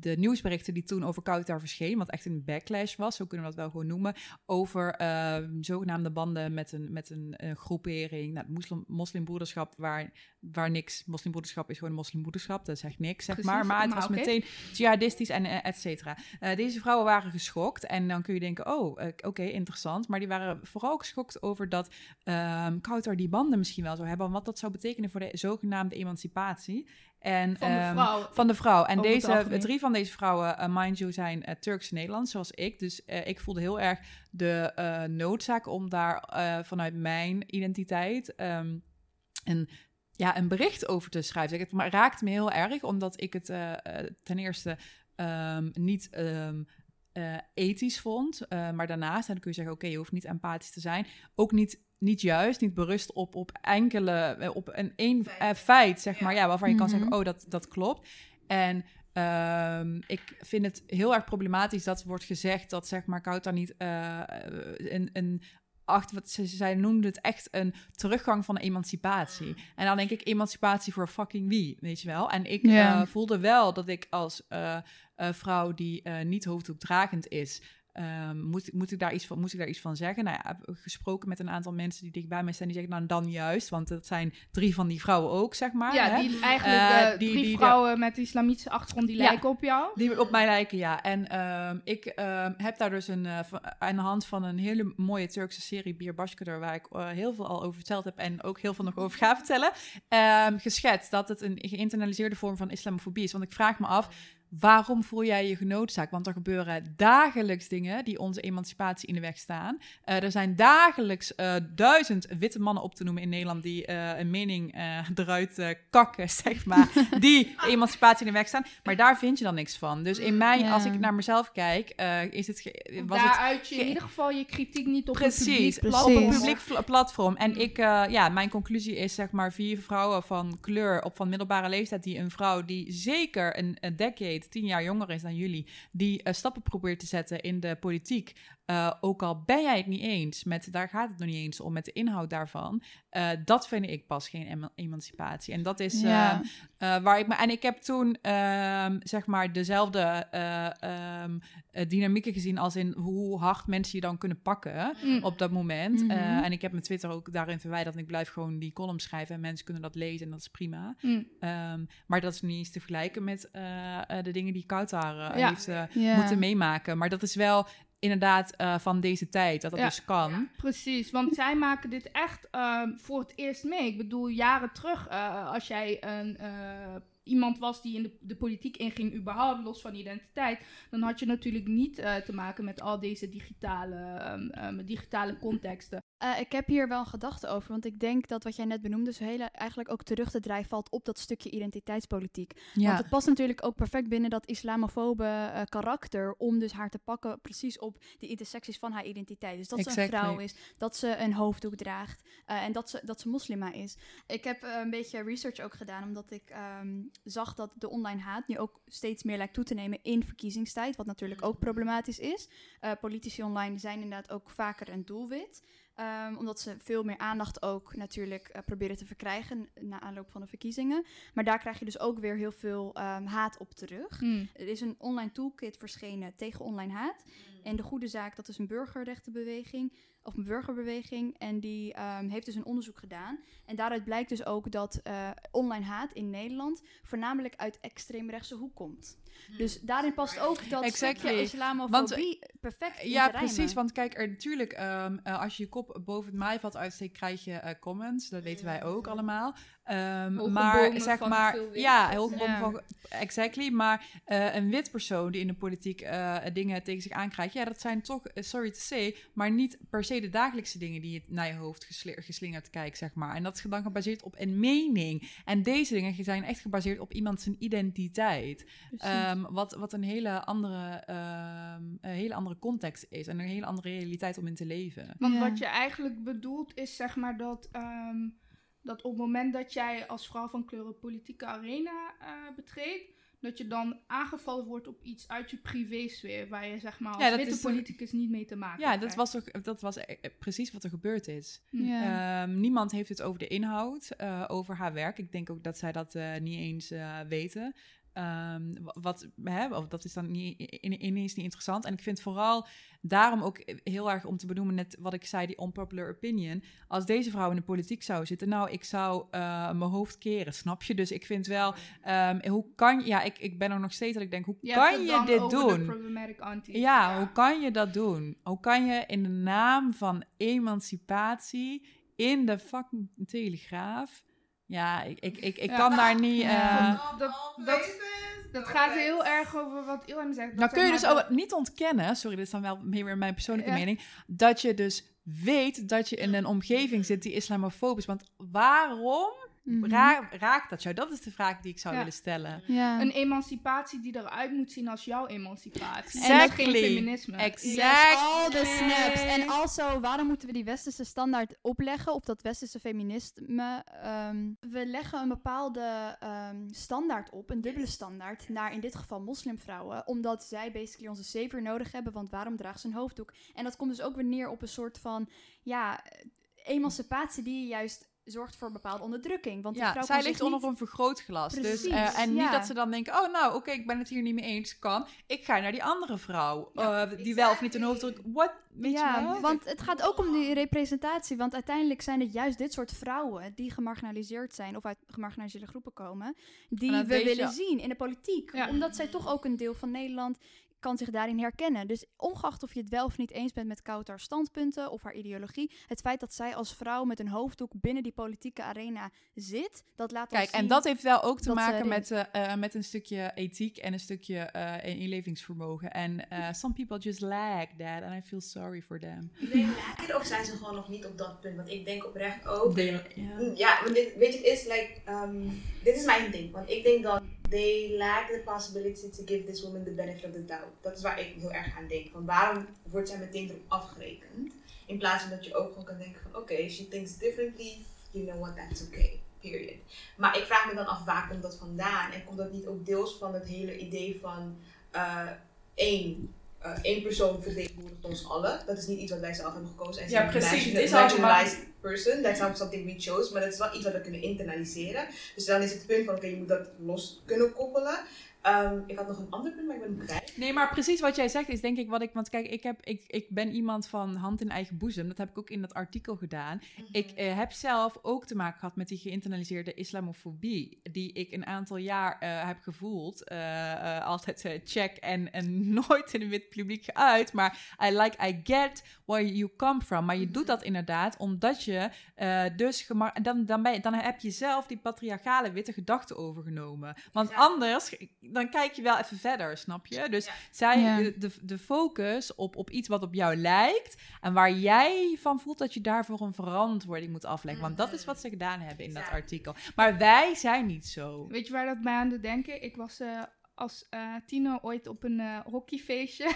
de nieuwsberichten die toen over Kouter verscheen, wat echt een backlash was, zo kunnen we dat wel gewoon noemen, over ehm, zogenaamde banden met een, met een groepering, nou, het moslim, moslimbroederschap, waar, waar niks, moslimbroederschap is gewoon een moslimbroederschap, dat zegt niks, zeg Precies, maar, maar het maar was meteen jihadistisch en eh, et cetera. Eh, deze vrouwen waren geschokt en dan kun je denken, oh, eh, oké, interessant, maar die waren vooral geschokt over dat ehm Kouter die banden misschien wel zou hebben, wat dat zou betekenen voor de zogenaamde emancipatie. En, Van de ehm, vrouw. van de vrouw. En Over het deze, drie van deze vrouwen, eh, mind you, zijn eh, Turks-Nederlands, zoals ik. Dus eh, ik voelde heel erg de noodzaak om daar vanuit mijn identiteit ehm, een, ja, een bericht over te schrijven. Het raakte me heel erg, omdat ik het ten eerste ehm, niet... eh, ethisch vond, Eh, maar daarnaast, en dan kun je zeggen, oké, je hoeft niet empathisch te zijn, ook niet, niet juist, niet berust op, op enkele, eh, op een één Feit. eh, feit, zeg Ja. maar, ja, waarvan je kan Mhm. zeggen, oh, dat, dat klopt. En ehm, ik vind het heel erg problematisch dat wordt gezegd dat, zeg maar, Kouta niet eh, een, een achter wat ze, zij noemde het echt een teruggang van emancipatie. En dan denk ik emancipatie voor fucking wie, weet je wel? En ik eh, voelde wel dat ik als vrouw die eh, niet hoofddoekdragend is, ehm, moet, ik- moet, ik daar iets van, moet ik daar iets van zeggen? Nou ja, gesproken met een aantal mensen die dichtbij mij staan, die zeggen, nou dan juist, want dat zijn drie van die vrouwen ook, zeg maar. ja, hè? die eigenlijk Eh, eh, die- drie die- vrouwen met islamitische achtergrond die Ja. lijken op jou. Die op mij lijken, ja. En ehm, ik ehm, heb daar dus een, eh, aan de hand van een hele mooie Turkse serie, Başkadır, waar ik eh, heel veel al over verteld heb en ook heel veel nog over ga vertellen, geschetst dat het een geïnternaliseerde vorm van islamofobie is. Want ik vraag me af, waarom voel jij je genoodzaakt? Want er gebeuren dagelijks dingen die onze emancipatie in de weg staan. Eh, er zijn dagelijks eh, duizend witte mannen op te noemen in Nederland die eh, een mening eruit kakken, zeg maar, die emancipatie in de weg staan. Maar daar vind je dan niks van. Dus in mij, Ja. als ik naar mezelf kijk, is het, was Daar het uit je in ieder geval je kritiek niet op Precies, een publiek Precies. op een publiek platform. En ik, eh, ja, mijn conclusie is zeg maar vier vrouwen van kleur op van middelbare leeftijd die een vrouw die zeker een, een decade, tien jaar jonger is dan jullie, die eh, stappen probeert te zetten in de politiek. Eh, ook al ben jij het niet eens met, daar gaat het nog niet eens om, met de inhoud daarvan. eh, dat vind ik pas geen ema- emancipatie. En dat is Ja. eh, waar ik me. En ik heb toen ehm, zeg maar dezelfde eh, dynamieken gezien als in hoe hard mensen je dan kunnen pakken Mm. op dat moment. Mhm. En ik heb mijn Twitter ook daarin verwijderd. En ik blijf gewoon die column schrijven. En mensen kunnen dat lezen en dat is prima. Mm. Ehm, maar dat is niet eens te vergelijken met de dingen die Ja. heeft Ja. moeten meemaken. Maar dat is wel inderdaad eh, van deze tijd, dat dat Ja. dus kan. Precies, want zij maken dit echt ehm, voor het eerst mee. Ik bedoel, jaren terug, eh, als jij een, eh, iemand was die in de, de politiek inging, überhaupt los van identiteit, dan had je natuurlijk niet te maken met al deze digitale, ehm, ehm, digitale contexten. Eh, ik heb hier wel een gedachte over, want ik denk dat wat jij net benoemde, zo hele, eigenlijk ook terug te draaien valt op dat stukje identiteitspolitiek. Want het past natuurlijk ook perfect binnen dat islamofobe eh, karakter om dus haar te pakken precies op de intersecties van haar identiteit. Dus dat ze een vrouw is, dat ze een hoofddoek draagt eh, en dat ze, dat ze moslima is. Ik heb een beetje research ook gedaan, omdat ik ehm, zag dat de online haat nu ook steeds meer lijkt toe te nemen in verkiezingstijd, wat natuurlijk ook problematisch is. Politici online zijn inderdaad ook vaker een doelwit. Ehm, omdat ze veel meer aandacht ook natuurlijk eh, proberen te verkrijgen na aanloop van de verkiezingen. Maar daar krijg je dus ook weer heel veel ehm, haat op terug. Hmm. Er is een online toolkit verschenen tegen online haat. En de Goede Zaak, dat is een burgerrechtenbeweging, of een burgerbeweging. En die ehm, heeft dus een onderzoek gedaan. En daaruit blijkt dus ook dat eh, online haat in Nederland voornamelijk uit extreemrechtse hoek komt. Dus daarin past ook dat Exactly. islamofobie perfect in Ja, precies. Want kijk, er natuurlijk, ehm, eh, als je je kop boven het maaiveld uitsteekt, krijg je eh, comments. Dat weten wij ook allemaal. Ehm, maar zeg maar, ja, bomen Ja. van, exactly. Maar eh, een wit persoon die in de politiek eh, dingen tegen zich aankrijgt, ja, dat zijn toch, sorry to say, maar niet per se de dagelijkse dingen die je naar je hoofd gesli- geslingerd kijkt, zeg maar. En dat is dan gebaseerd op een mening. En deze dingen zijn echt gebaseerd op iemand zijn identiteit. Ehm, wat, wat een hele andere, ehm, een hele andere context is en een hele andere realiteit om in te leven. Want Ja. wat je eigenlijk bedoelt is zeg maar dat, ehm, dat op het moment dat jij als vrouw van kleur een politieke arena eh, betreedt, dat je dan aangevallen wordt op iets uit je privésfeer, waar je zeg maar als Ja, witte toch- politicus niet mee te maken Ja, dat was, toch, dat was eh, eh, precies wat er gebeurd is. Ja. Ehm, niemand heeft het over de inhoud, eh, over haar werk. Ik denk ook dat zij dat eh, niet eens eh, weten. Wa- wat, hè, of dat is dan niet, in- ineens niet interessant. En ik vind vooral daarom ook heel erg om te benoemen, net wat ik zei, die unpopular opinion. Als deze vrouw in de politiek zou zitten, nou, ik zou eh, mijn hoofd keren, snap je? Dus ik vind wel, ehm, hoe kan ja, ik, ik ben er nog steeds dat ik denk, hoe Je kan je dit doen? auntie. Ja, hoe kan je dat doen? Hoe kan je in de naam van emancipatie in de fucking telegraaf? Ja, ik, ik, ik, ik Ja. kan daar niet. Eh, dat- dat- Dat gaat heel erg over wat Ilham zegt. nou dat kun je dus ook niet ontkennen, sorry, dit is dan wel meer weer mijn persoonlijke Ja. mening, dat je dus weet dat je in een omgeving zit die islamofobisch is. Want waarom Mhm. ra- raakt dat jou? Dat is de vraag die ik zou Ja. willen stellen. Ja. Een emancipatie die eruit moet zien als jouw emancipatie. Exactly. En dat geen feminisme. Exactly. Yes, al de snaps. En also, waarom moeten we die westerse standaard opleggen? Of dat westerse feminisme? ehm, we leggen een bepaalde ehm, standaard op, een dubbele standaard, naar in dit geval moslimvrouwen. Omdat zij basically onze savior nodig hebben, want waarom draagt ze een hoofddoek? En dat komt dus ook weer neer op een soort van, ja, emancipatie die juist zorgt voor bepaalde onderdrukking. Want die Ja, vrouw zij ligt onder niet- een vergrootglas. Dus, eh, en niet dat ze dan denken, oh nou, oké, ik ben het hier niet mee eens, kan. Ik ga naar die andere vrouw, eh, die wel of niet een hoofddruk. What? Weet je ja, wel? want het gaat ook om die representatie. Want uiteindelijk zijn het juist dit soort vrouwen die gemarginaliseerd zijn of uit gemarginaliseerde groepen komen, die we je- willen zien in de politiek. Omdat zij toch ook een deel van Nederland kan zich daarin herkennen. Dus ongeacht of je het wel of niet eens bent met Kautar's standpunten of haar ideologie, het feit dat zij als vrouw met een hoofddoek binnen die politieke arena zit, dat laat Kijk, ons en zien- dat heeft wel ook te dat ze maken met, eh, eh, met een stukje ethiek en een stukje eh inlevingsvermogen. En eh, some people just lack that and I feel sorry for them. Nee, of zijn ze gewoon nog niet op dat punt? Want ik denk oprecht ook. Ja. Mm, Ja, want dit, weet je, het is like, um, dit is mijn ding. Want ik denk dan, they lack the possibility to give this woman the benefit of the doubt. Dat is waar ik heel erg aan denk. Van waarom wordt zij meteen erop afgerekend? In plaats van dat je ook gewoon kan denken van, oké, she thinks differently, you know what, that's okay. Period. Maar ik vraag me dan af, waar komt dat vandaan? En komt dat niet ook deels van het hele idee van eh, één, eh, één persoon vertegenwoordigt ons allen? Dat is niet iets wat wij zelf hebben gekozen. En Ja, precies. Het is marginalized person. That's not something we chose. Maar dat is wel iets wat we kunnen internaliseren. Dus dan is het punt van, oké, je moet dat los kunnen koppelen. Ehm, ik had nog een ander punt, maar ik ben hem kwijt. Nee, maar precies wat jij zegt is denk ik wat ik... Want kijk, ik, heb, ik, ik ben iemand van hand in eigen boezem. Dat heb ik ook in dat artikel gedaan. Ik eh, heb zelf ook te maken gehad met die geïnternaliseerde islamofobie. Die ik een aantal jaar eh, heb gevoeld. Eh, altijd check en, en nooit in het wit publiek uit. Maar I like, I get where you come from. Maar je doet dat inderdaad omdat je dus... Dan, dan, ben je, dan heb je zelf die patriarchale witte gedachten overgenomen. Want Ja. anders, dan kijk je wel even verder, snap je? Dus Ja. zij, Ja. de, de, de focus op, op iets wat op jou lijkt en waar jij van voelt dat je daarvoor een verantwoording moet afleggen. Want dat is wat ze gedaan hebben in dat artikel. Maar wij zijn niet zo. Weet je waar dat mij aan doet denken? Ik was eh, als eh tiener ooit op een eh, hockeyfeestje.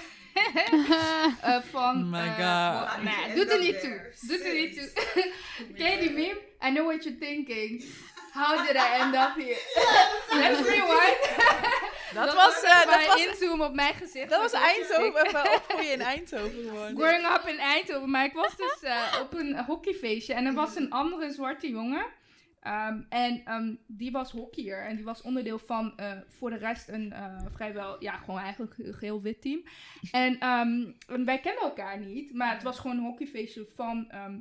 Eh, van... Oh my eh, god. Nee, doet er niet toe. Doet er niet toe. Ken je die meme? I know what you're thinking. How did I end up here? Let's rewind. Dat, was, eh, dat was, inzoomen op mijn gezicht. dat was Eindhoven, even opgroeien in Eindhoven gewoon. Growing up in Eindhoven. Maar ik was dus eh, op een hockeyfeestje. En er was een andere zwarte jongen. Ehm, en ehm, die was hockeyer. En die was onderdeel van eh, voor de rest een eh, vrijwel, ja, gewoon eigenlijk een geheel wit team. En ehm, wij kennen elkaar niet. Maar het was gewoon een hockeyfeestje van, ehm,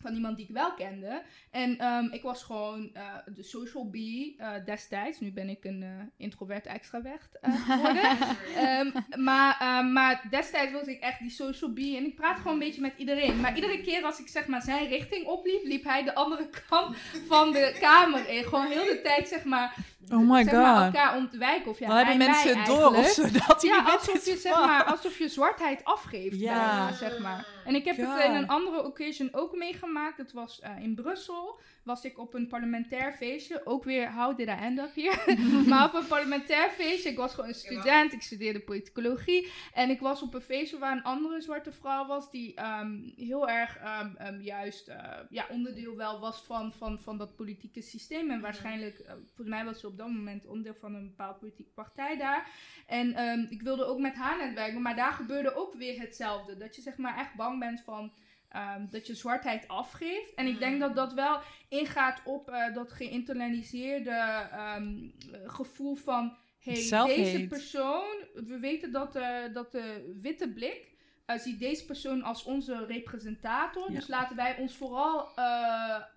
van iemand die ik wel kende. En ehm, ik was gewoon eh, de social bee eh, destijds. Nu ben ik een eh, introvert extravert eh, geworden. Ehm, maar, ehm, maar destijds was ik echt die social bee en ik praat gewoon een beetje met iedereen. Maar iedere keer als ik zeg maar zijn richting opliep, liep hij de andere kant van de kamer in. Gewoon heel de tijd zeg maar, Oh my zeg maar god. elkaar ontwijken. Of ja, Dan hebben mensen het door of eigenlijk. zo dat hij Ja, alsof je, zeg maar, alsof je zwartheid afgeeft. Ja. bijna, zeg maar. En ik heb het in een andere occasion ook meegemaakt. Het was eh, in Brussel. Was ik op een parlementair feestje. Ook weer, how did I end up here? maar op een parlementair feestje. Ik was gewoon een student. Ik studeerde politicologie. En ik was op een feestje waar een andere zwarte vrouw was. Die ehm, heel erg ehm, ehm, juist eh, ja, onderdeel wel was van, van, van dat politieke systeem. En waarschijnlijk, eh, volgens mij was ze op dat moment onderdeel van een bepaalde politieke partij daar. En ehm, ik wilde ook met haar netwerken, maar daar gebeurde ook weer hetzelfde. Dat je zeg maar echt bang bent van ehm, dat je zwartheid afgeeft. En ik denk dat dat wel ingaat op eh, dat geïnternaliseerde ehm, eh, gevoel van... Hey, Self-hate. deze persoon, we weten dat, eh, dat de witte blik eh, ziet deze persoon als onze representator. Ja. Dus laten wij ons vooral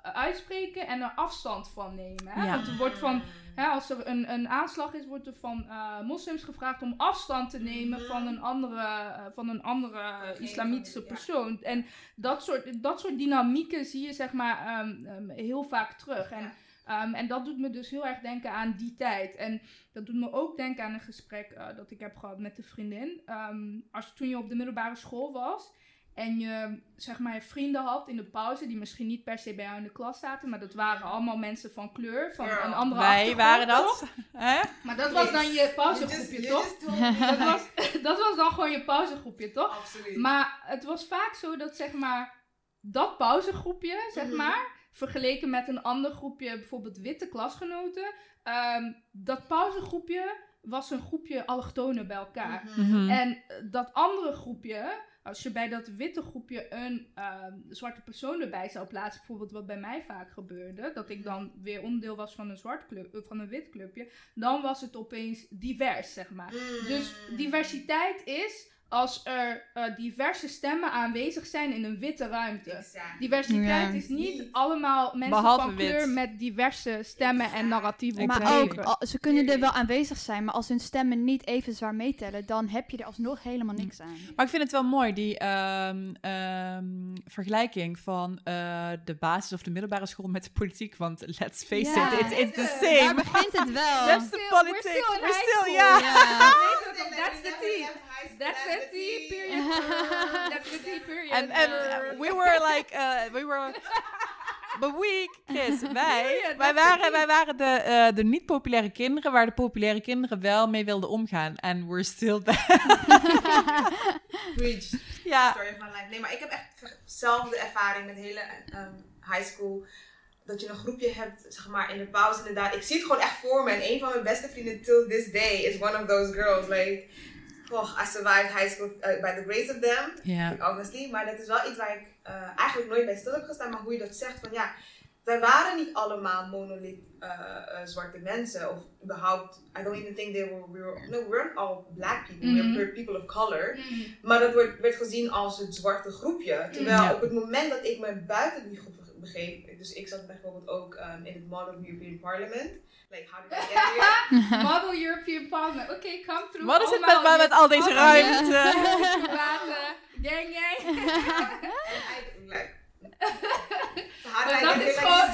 uitspreken en er afstand van nemen. Hè? Ja. Want er wordt van Hè, als er een, een aanslag is, wordt er van eh, moslims gevraagd om afstand te nemen Mhm. van een andere, eh, van een andere islamitische persoon. En dat soort, dat soort dynamieken zie je zeg maar ehm, ehm, heel vaak terug. En, ehm, en dat doet me dus heel erg denken aan die tijd. En dat doet me ook denken aan een gesprek eh, dat ik heb gehad met een vriendin. Ehm, als toen je op de middelbare school was en je zeg maar vrienden had in de pauze die misschien niet per se bij jou in de klas zaten, maar dat waren allemaal mensen van kleur, van Girl. een andere Wij achtergrond, waren dat. Hè? Maar dat was dan je just- pauzegroepje, toch? Dat was, dat was dan gewoon je pauzegroepje, toch? Absoluut. Maar het was vaak zo dat zeg maar dat pauzegroepje, zeg Mhm. maar, vergeleken met een ander groepje, bijvoorbeeld witte klasgenoten, ehm, dat pauzegroepje was een groepje allochtonen bij elkaar. Mhm. Mhm. En dat andere groepje, als je bij dat witte groepje een ehm, zwarte persoon erbij zou plaatsen, bijvoorbeeld wat bij mij vaak gebeurde, dat ik dan weer onderdeel was van een, zwart club, eh, van een wit clubje, dan was het opeens divers, zeg maar. Mm. Dus diversiteit is als er eh, diverse stemmen aanwezig zijn in een witte ruimte. Exact. Diversiteit Ja. is niet allemaal mensen Behalve van wit. kleur met diverse stemmen en narratieven. Ik Maar ook, al- ze kunnen er wel aanwezig zijn, maar als hun stemmen niet even zwaar meetellen, dan heb je er alsnog helemaal niks aan. Maar ik vind het wel mooi, die ehm, ehm, vergelijking van eh, de basis- of de middelbare school met de politiek. Want let's face Ja. it, it's, it's the Daar same. begint het wel. That's the Still- we're politics. still in We're high still, school. ja. Ja. That's the tea. That's the tea period. That's the tea period. And, and uh, we were like, uh, we were... But wij, Ja, wij waren, het wij waren de, eh, de niet-populaire kinderen waar de populaire kinderen wel mee wilden omgaan. En we're still there. Preach. ja, Story of my life. Nee, maar ik heb echt dezelfde ervaring met de hele ehm, high school. Dat je een groepje hebt, zeg maar, in de pauze inderdaad. Ik zie het gewoon echt voor me. En een van mijn beste vrienden till this day is one of those girls. Like, oh, I survived high school uh, by the grace of them. ja. Obviously. Maar dat is wel iets waar ik eh, eigenlijk nooit bij stil heb gestaan. Maar hoe je dat zegt, van ja, wij waren niet allemaal monolith uh, uh, zwarte mensen. Of überhaupt, I don't even think they were, we were no, we weren't all black people, mm -hmm. we were people of color. Mm -hmm. Maar dat werd, werd gezien als het zwarte groepje. Terwijl ja. op het moment dat ik me buiten die groep begreep, dus ik zat bijvoorbeeld ook um, in het Model European Parliament. Like, how did I get here? Model European Parliament. Oké, okay, come through. Wat is het met, met, met al deze ruimte? Water, gang gang. like, How did I get gewoon,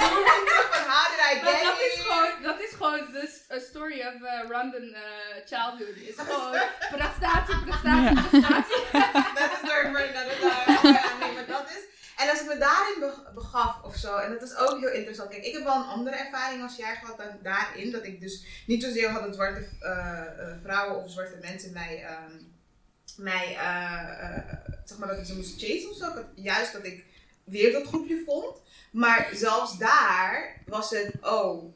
How did I get dat, is gewoon, dat is gewoon de story of uh, random uh, childhood. is gewoon prestatie, prestatie, prestatie. dat is door running out of Nee, maar dat is... En als ik me daarin begaf of zo, en dat is ook heel interessant. Kijk, ik heb wel een andere ervaring als jij gehad dan daarin. Dat ik dus niet zozeer had dat zwarte uh, vrouwen of zwarte mensen mij, um, mij zeg maar dat ik ze moest chasen of zo. juist dat ik weer dat groepje vond. Maar zelfs daar was het, oh,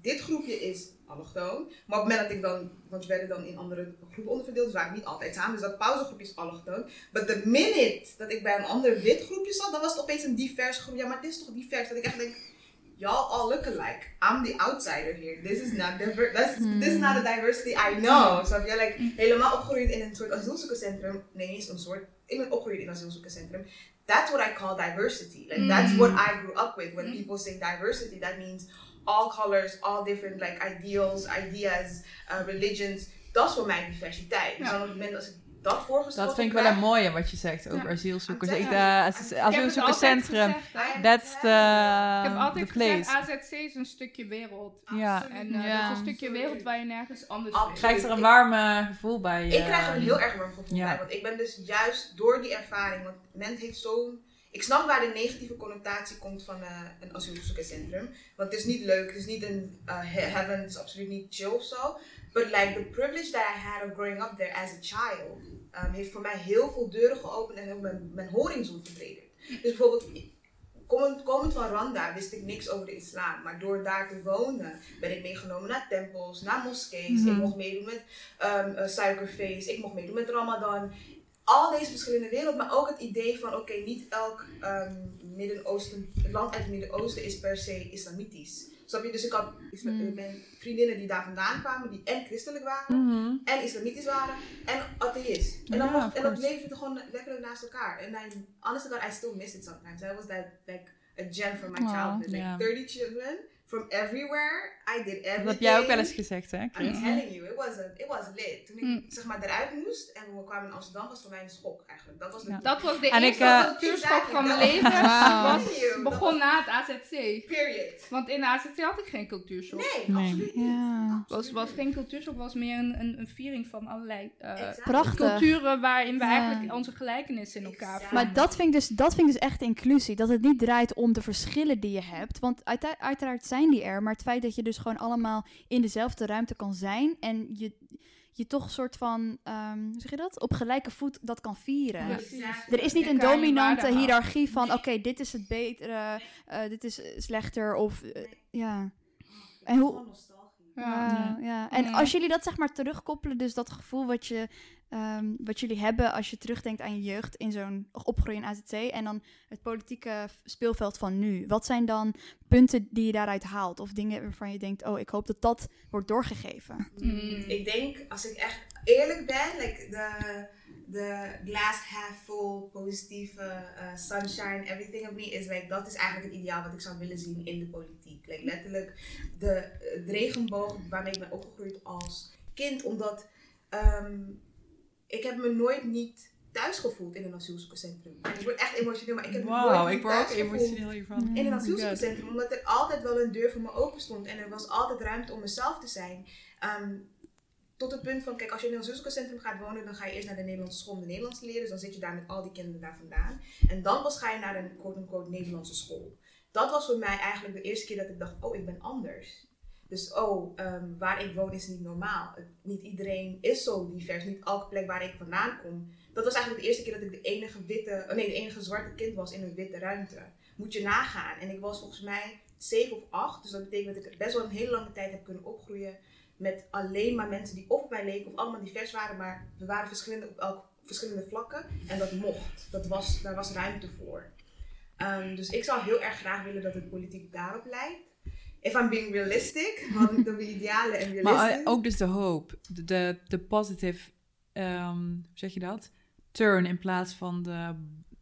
dit groepje is allochtoon. Maar op het moment dat ik dan, want we werden dan in andere groepen onderverdeeld, dus waren niet altijd samen. Dus dat pauzegroepje is allochtoon. Maar de minute dat ik bij een ander wit groepje zat, dan was het opeens een divers groep. Ja, maar het is toch divers? Dat ik echt denk, y'all all look alike. I'm the outsider here. This is not diver hmm. This is not a diversity I know. Snap je? Like, helemaal opgegroeid in een soort asielzoekerscentrum. Nee, niet een soort. Ik ben opgegroeid in een asielzoekerscentrum that's what I call diversity. Like mm. that's what I grew up with. When mm. people say diversity, that means all colors, all different like ideals, ideas, uh, religions. Dat is voor mij diversiteit. Dus ja. Dus op het moment als ik dat voorgesteld Dat vind ik wel een mooie wat je zegt over ja. asielzoekers. Ik, uh, asielzoekerscentrum, that's the, Ik heb altijd gezegd, AZC is een stukje wereld. Ja. En uh, ja. dat is een stukje wereld waar je nergens anders vindt. Krijgt er een warme gevoel bij? Ik krijg er een heel erg warm gevoel bij. Want ik ben dus juist door die ervaring, want men heeft zo'n ik snap waar de negatieve connotatie komt van uh, een asielzoekerscentrum. Want het is niet leuk, het is niet een uh, heaven, het is absoluut niet chill of zo. But like the privilege that I had of growing up there as a child, um, heeft voor mij heel veel deuren geopend en ook mijn, mijn horizon. Dus bijvoorbeeld, komend, komend van Rwanda wist ik niks over de islam. Maar door daar te wonen ben ik meegenomen naar tempels, naar moskees. Mm -hmm. Ik mocht meedoen met um, suikerfeest, ik mocht meedoen met Ramadan al deze verschillende werelden, maar ook het idee van oké, niet elk um, Midden-Oosten, land uit het Midden-Oosten is per se islamitisch. Snap je? Dus ik had mm. vriendinnen die daar vandaan kwamen, die en christelijk waren, mm-hmm. en islamitisch waren, en atheïst. En, dan yeah, en dat leefde gewoon lekker naast elkaar. En I, honestly God, I still miss it sometimes. That was that, like, a gem from my childhood. Like, yeah. 30 children from everywhere. I did everything. Dat heb jij ook wel eens gezegd, hè? Chris? I'm telling you, it was, a, it was lit. Toen ik mm. zeg maar eruit moest en we kwamen in Amsterdam, was voor mij een schok eigenlijk. Dat was de, ja. dat was de en eerste uh, cultuurschok van mijn leven. Wow. Was, begon na het AZC. Period. Want in de AZC had ik geen cultuurschok. Nee, nee. absoluut niet. Ja. Was, was geen cultuurschok, was meer een, een, een viering van allerlei uh, culturen waarin we eigenlijk onze gelijkenissen in elkaar vinden. Maar dat vind, ik dus, dat vind ik dus echt inclusie. Dat het niet draait om de verschillen die je hebt. Want uiteraard zijn die er maar het feit dat je dus gewoon allemaal in dezelfde ruimte kan zijn en je, je toch een soort van, um, hoe zeg je dat? Op gelijke voet dat kan vieren. er is niet een dominante hiërarchie van, oké, dit is het betere, uh, dit is slechter of, uh, ja. En hoe... Ja, ja. En als jullie dat zeg maar terugkoppelen, dus dat gevoel wat je um, wat jullie hebben als je terugdenkt aan je jeugd in zo'n opgroei in AZC en dan het politieke speelveld van nu. Wat zijn dan punten die je daaruit haalt of dingen waarvan je denkt, oh, ik hoop dat dat wordt doorgegeven? Mm. Ik denk, als ik echt eerlijk ben, like de, de glass half full, positieve uh, sunshine, everything of me is like, dat is eigenlijk het ideaal wat ik zou willen zien in de politiek. Like, letterlijk de, de regenboog waarmee ik ben opgegroeid als kind, omdat um, ik heb me nooit niet thuis gevoeld in een asielzoekerscentrum. ik word echt emotioneel, maar ik heb wow, me nooit ik word ook emotioneel hiervan. In een asielzoekerscentrum, omdat er altijd wel een deur voor me open stond en er was altijd ruimte om mezelf te zijn. Um, tot het punt van, kijk, als je in een asielzoekerscentrum gaat wonen, dan ga je eerst naar de Nederlandse school om de Nederlands te leren. Dus dan zit je daar met al die kinderen daar vandaan. En dan pas ga je naar een quote-unquote Nederlandse school. Dat was voor mij eigenlijk de eerste keer dat ik dacht, oh, ik ben anders. Dus oh, um, waar ik woon is niet normaal. niet iedereen is zo divers. Niet elke plek waar ik vandaan kom. Dat was eigenlijk de eerste keer dat ik de enige witte, oh nee, de enige zwarte kind was in een witte ruimte. Moet je nagaan. En ik was volgens mij 7 of 8. Dus dat betekent dat ik best wel een hele lange tijd heb kunnen opgroeien met alleen maar mensen die of op mij leken of allemaal divers waren, maar we waren verschillende op elk, verschillende vlakken. En dat mocht. Dat was, daar was ruimte voor. Ehm, dus ik zou heel erg graag willen dat het politiek daarop lijkt. If I'm being realistic, wat ik de idealen en Maar realistisch. eh, ook dus de hoop, de, de, de positive, ehm, hoe zeg je dat? Turn in plaats van de,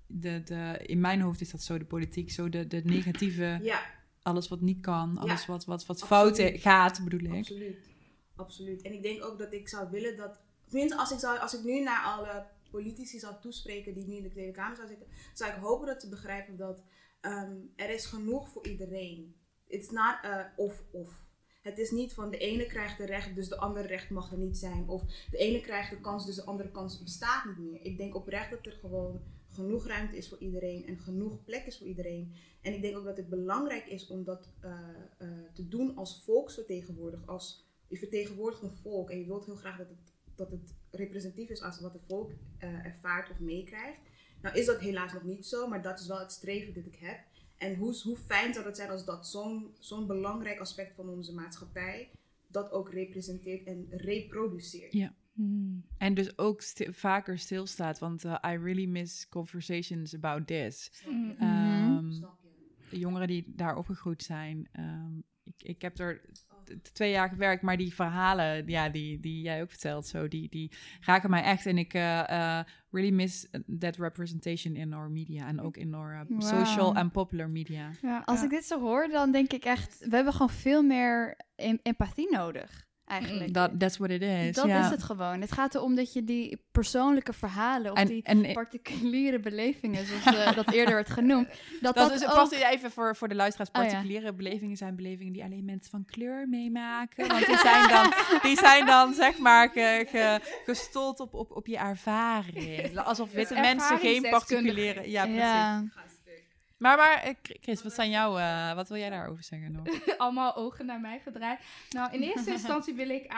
de, de, in mijn hoofd is dat zo de politiek, zo de, de negatieve, Ja, alles wat niet kan, alles Ja, wat, wat, wat absoluut. fout gaat, bedoel ik. absoluut. Absoluut. En ik denk ook dat ik zou willen dat, tenminste als ik, zou, als ik nu naar alle politici zou toespreken die nu in de Tweede Kamer zou zitten, zou ik hopen dat ze begrijpen dat ehm, er is genoeg voor iedereen. It's not a of-of. Het is niet van de ene krijgt de recht, dus de andere recht mag er niet zijn. Of de ene krijgt de kans, dus de andere kans bestaat niet meer. Ik denk oprecht dat er gewoon genoeg ruimte is voor iedereen en genoeg plek is voor iedereen. En ik denk ook dat het belangrijk is om dat eh, eh, te doen als volksvertegenwoordiger. Als, je vertegenwoordigt een volk en je wilt heel graag dat het, dat het representatief is als wat het volk eh, ervaart of meekrijgt. Nou is dat helaas nog niet zo, maar dat is wel het streven dat ik heb. En hoe, hoe fijn zou het zijn als dat zo'n zo'n belangrijk aspect van onze maatschappij dat ook representeert en reproduceert. Hmm. En dus ook vaker stilstaat, want eh, I really miss conversations about this. Mm. Snap je? de jongeren die daar opgegroeid zijn. ehm, ik, ik heb er twee jaar gewerkt, maar die verhalen ja, die, die jij ook vertelt, zo, die, die raken mij echt. En ik eh, eh, really miss that representation in our media en ook in our eh, Wow. social en popular media. Ja, Als ja. ik dit zo hoor, dan denk ik echt, we hebben gewoon veel meer em- empathie nodig, eigenlijk. Dat that's what it is. Dat is het gewoon. Het gaat erom dat je die persoonlijke verhalen of En, die en particuliere belevingen, zoals eh, dat eerder werd genoemd, dat dat, dat, is ook... even voor, voor de luisteraars. Oh, ja. Particuliere belevingen zijn belevingen die alleen mensen van kleur meemaken. Want die zijn dan, die zijn dan zeg maar ge, ge- gestold op, op, op je ervaring. Alsof witte mensen geen particuliere... Ja, precies. Ja, Maar, maar eh, Chris, wat zijn jouw... eh, wat wil jij daarover zeggen nog? allemaal ogen naar mij gedraaid. Nou, in eerste instantie wil ik,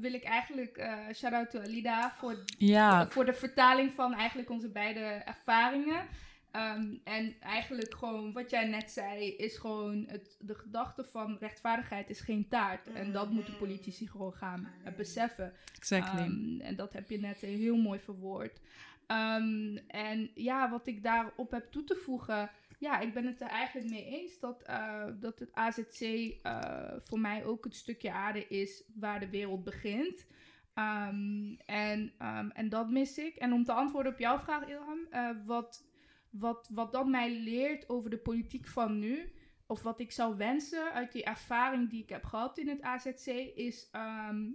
wil ik eigenlijk eh shout-out to Alida voor, Ja, voor de vertaling van eigenlijk onze beide ervaringen. Ehm, en eigenlijk gewoon wat jij net zei, is gewoon het, de gedachte van rechtvaardigheid is geen taart. En dat moeten politici gewoon gaan beseffen. exactly. Ehm, en dat heb je net heel mooi verwoord. Ehm, en ja, wat ik daarop heb toe te voegen. Ja, ik ben het er eigenlijk mee eens dat, eh, dat het AZC eh, voor mij ook het stukje aarde is waar de wereld begint. Ehm, en, ehm, en dat mis ik. En om te antwoorden op jouw vraag, Ilham, eh, wat, wat, wat dat mij leert over de politiek van nu, of wat ik zou wensen uit die ervaring die ik heb gehad in het AZC, is ehm,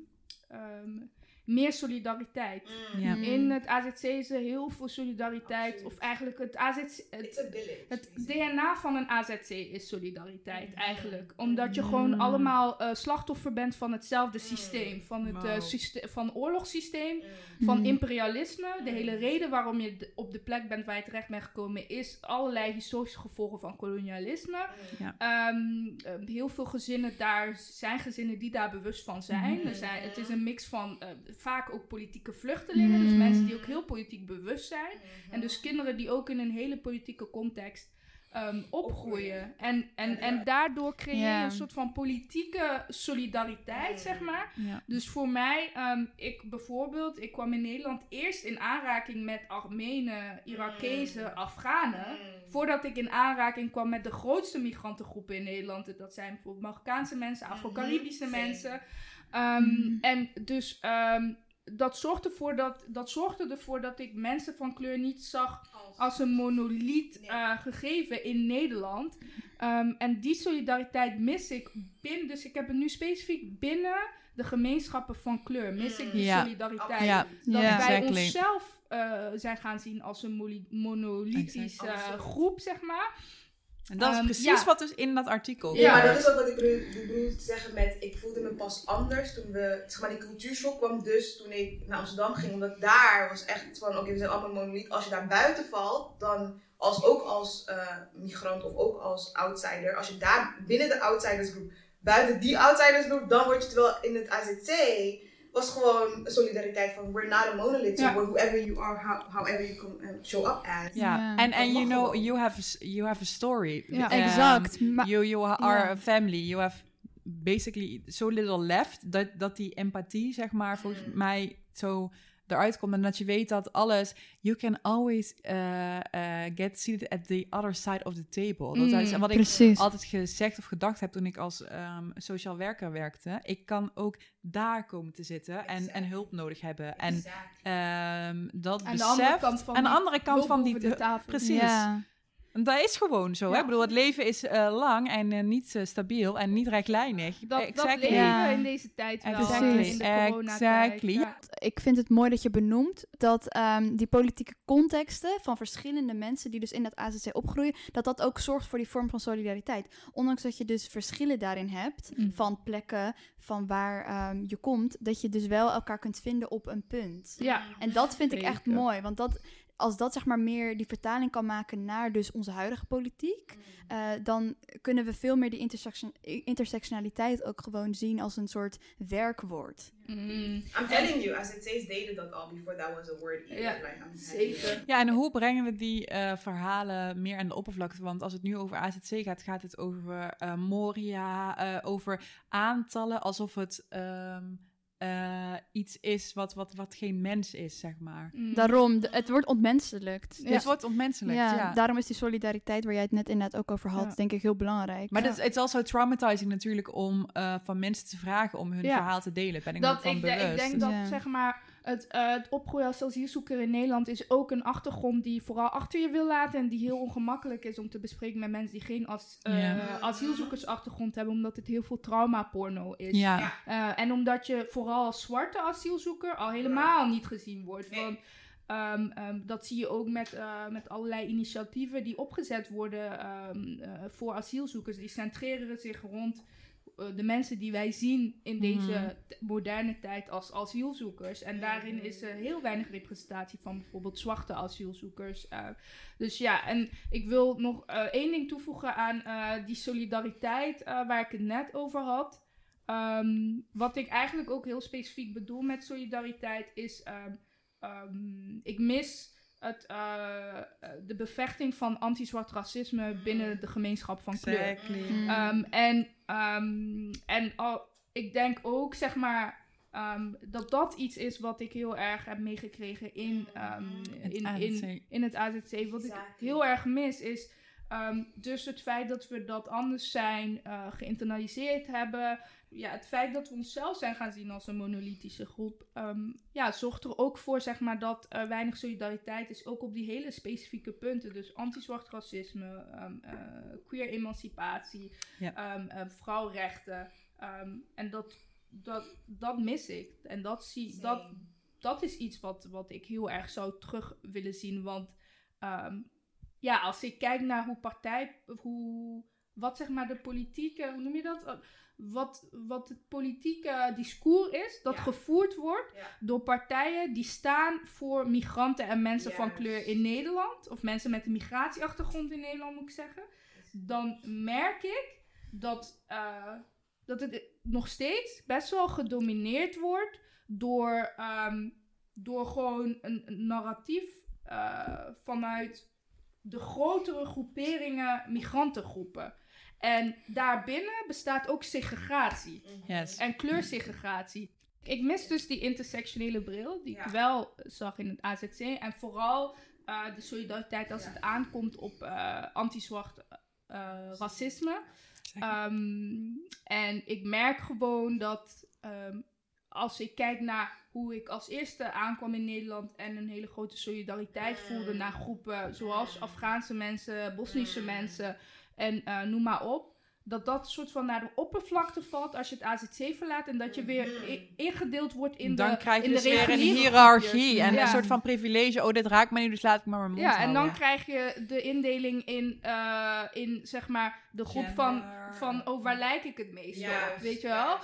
meer solidariteit. Mm. Ja. In het AZC is er heel veel solidariteit, Absoluut. of eigenlijk het AZC. Het, village. het. DNA van een AZC is solidariteit Mm. eigenlijk. Omdat je gewoon Mm. allemaal eh, slachtoffer bent van hetzelfde Mm. systeem. Van het eh, Wauw. syste- van oorlogssysteem, Mm. van Mm. imperialisme. De Mm. hele reden waarom je op de plek bent waar je terecht bent gekomen... is allerlei historische gevolgen van kolonialisme. Mm. Ehm, eh, heel veel gezinnen daar zijn gezinnen die daar bewust van zijn. Er zijn het is een mix van eh, vaak ook politieke vluchtelingen, dus Mhm. mensen die ook heel politiek bewust zijn. Mhm. En dus kinderen die ook in een hele politieke context ehm, opgroeien. En, en, en daardoor creëer je een soort van politieke solidariteit, Mhm. zeg maar. ja. Dus voor mij, ehm, ik bijvoorbeeld, ik kwam in Nederland eerst in aanraking met Armenen, Irakezen, Mm. Afghanen. Mm. Voordat ik in aanraking kwam met de grootste migrantengroepen in Nederland. Dat zijn bijvoorbeeld Marokkaanse mensen, Afro-Caribische Mhm, mensen. Ehm, Mhm. En dus ehm, dat, zorgde ervoor dat, dat zorgde ervoor dat ik mensen van kleur niet zag als een monoliet eh, gegeven in Nederland. Ehm, en die solidariteit mis ik binnen, dus ik heb het nu specifiek binnen de gemeenschappen van kleur. Mis ik die Ja. solidariteit. Ja. Dat Ja. wij Exactly. onszelf eh, zijn gaan zien als een monolithische groep, zeg maar. En dat is Ehm, precies ja. wat dus in dat artikel Ja, maar dat is ook wat ik bedoel, bedoel te zeggen met, ik voelde me pas anders toen we, zeg maar die cultuurshock kwam dus toen ik naar Amsterdam ging, omdat daar was echt van, oké we zijn allemaal monolith, als je daar buiten valt, dan als, ook als eh, migrant of ook als outsider, als je daar binnen de outsidersgroep, buiten die outsidersgroep, dan word je, terwijl in het AZC was gewoon een solidariteit van, we're not a monolith, so whoever you are, how, however you come, eh, show up as. Ja, Ja. en en Dat you know, you have a, s- you have a story. Ja. Ehm, exact. You, you are a family. You have basically so little left dat, dat die empathie, zeg maar, volgens Mm. mij zo eruit komt. En dat je weet dat alles, you can always uh, uh, get seated at the other side of the table. Dat is Mm, wat ik Precies. altijd gezegd of gedacht heb toen ik als ehm, sociaal werker werkte. Ik kan ook daar komen te zitten en, en hulp nodig hebben. En ehm, dat Aan de andere besef, kant van aan de andere kant van die... de tafel. Precies. En Dat is gewoon zo. Hè? Ik bedoel, het leven is eh, lang en eh, niet eh, stabiel en niet rechtlijnig. Dat, leven Ja. in deze tijd wel. Exactly. In de coronatijd. Exactly. Ja. Ik vind het mooi dat je benoemt dat ehm, die politieke contexten van verschillende mensen die dus in dat AZC opgroeien, dat dat ook zorgt voor die vorm van solidariteit. Ondanks dat je dus verschillen daarin hebt, Mm. van plekken, van waar ehm, je komt, dat je dus wel elkaar kunt vinden op een punt. Ja. En dat vind ik echt mooi, want dat, als dat zeg maar meer die vertaling kan maken naar dus onze huidige politiek, eh, dan kunnen we veel meer die intersection intersectionaliteit ook gewoon zien als een soort werkwoord. Mm. I'm telling you, as it says, deden dat al before that was a word either. Ja, Like, I'm telling you. Zeker. Ja, en hoe brengen we die eh, verhalen meer aan de oppervlakte? Want als het nu over AZC gaat, gaat het over eh, Moria, eh, over aantallen, alsof het ehm, eh, iets is wat, wat, wat geen mens is, zeg maar. Mm. Daarom, de- het wordt ontmenselijkt. Ja. Het wordt ontmenselijk, ja. Ja, daarom is die solidariteit waar jij het net inderdaad ook over had, Ja. denk ik heel belangrijk. Maar Ja. het is also traumatizing natuurlijk om eh, van mensen te vragen om hun Ja. verhaal te delen. Ben ik me dat, van ik, bewust. ik denk dat Ja. zeg maar, het, eh, het opgroeien als asielzoeker in Nederland is ook een achtergrond die je vooral achter je wil laten en die heel ongemakkelijk is om te bespreken met mensen die geen as, eh, asielzoekersachtergrond hebben, omdat het heel veel traumaporno is. Eh, en omdat je vooral als zwarte asielzoeker al helemaal niet gezien wordt. Nee. Want ehm, ehm, dat zie je ook met, met allerlei initiatieven die opgezet worden ehm, eh, voor asielzoekers. Die centreren zich rond de mensen die wij zien in deze Mhm. t- moderne tijd als asielzoekers. En daarin is er heel weinig representatie van bijvoorbeeld zwarte asielzoekers. eh. dus ja, en ik wil nog eh, één ding toevoegen aan eh, die solidariteit eh, waar ik het net over had. Ehm, wat ik eigenlijk ook heel specifiek bedoel met solidariteit is, ehm, ehm, ik mis het, eh, eh, de bevechting van anti-zwart racisme binnen de gemeenschap van kleur. Exactly. Mm. Ehm, en ehm, en al, ik denk ook, zeg maar, ehm, dat dat iets is wat ik heel erg heb meegekregen in, ehm, Het in, AZC. in, in het AZC. Wat ik heel erg mis is ehm, dus het feit dat we dat anders zijn eh, geïnternaliseerd hebben. Ja, het feit dat we onszelf zijn gaan zien als een monolithische groep. ehm, ja, zorgt er ook voor zeg maar, dat er weinig solidariteit is. Ook op die hele specifieke punten. Dus anti-zwart racisme, ehm, eh, queer emancipatie, Ja. ehm, eh, vrouwrechten. ehm, en dat, dat, dat mis ik. En dat, zie, dat, dat is iets wat, wat ik heel erg zou terug willen zien. Want ehm, ja, als ik kijk naar hoe partij, hoe, wat zeg maar de politieke, hoe noem je dat? Wat, wat het politieke discours is, dat Ja. gevoerd wordt Ja. door partijen die staan voor migranten en mensen van kleur in Nederland. Of mensen met een migratieachtergrond in Nederland, moet ik zeggen. Dan merk ik dat, eh, dat het nog steeds best wel gedomineerd wordt door, ehm, door gewoon een, een narratief eh, vanuit de grotere groeperingen migrantengroepen. En daarbinnen bestaat ook segregatie Yes. en kleursegregatie. Ik mis dus die intersectionele bril, die Ja. ik wel zag in het AZC. En vooral eh, de solidariteit als Ja. het aankomt op eh, anti-zwart eh, racisme. Ehm, en ik merk gewoon dat ehm, als ik kijk naar hoe ik als eerste aankwam in Nederland en een hele grote solidariteit voelde naar groepen zoals Afghaanse mensen, Bosnische mensen en eh, noem maar op. Dat dat soort van naar de oppervlakte valt als je het AZC verlaat en dat je weer i- ingedeeld wordt in dan de krijg je in dus de weer een hiërarchie en Ja. een soort van privilege. Oh, dit raakt me nu, dus laat ik maar mijn mond Ja, en dan krijg je de indeling in, eh, in zeg maar, de groep van, Gender. van oh, waar lijk ik het meest op, weet je wel?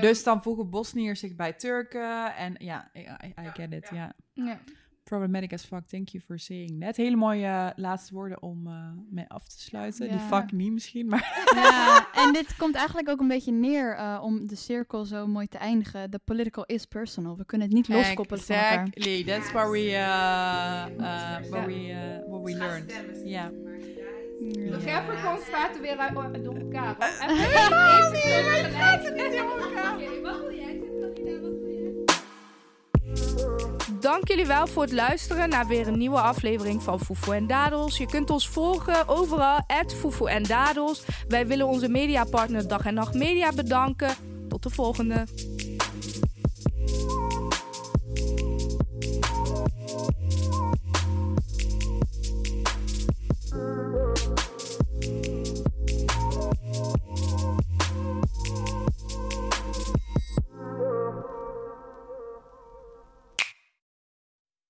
Dus dan voegen Bosniërs zich bij Turken. En ja, I, I- I get it. ja. Ja. ja. Problematic as fuck. Thank you for saying that. Hele mooie eh, laatste woorden om eh, mee af te sluiten. Die fuck niet misschien, maar... Ja, en dit komt eigenlijk ook een beetje neer eh, om de cirkel zo mooi te eindigen. The political is personal. We kunnen het niet loskoppelen van elkaar. Exactly. That's where we, uh, uh, where we, uh, where we learned. Ja. De Capricorns praten weer uit, door elkaar. Even praten Dank jullie wel voor het luisteren naar weer een nieuwe aflevering van Foefo en Dadels. Je kunt ons volgen overal, at en Dadels. Wij willen onze mediapartner Dag en Nacht Media bedanken. Tot de volgende.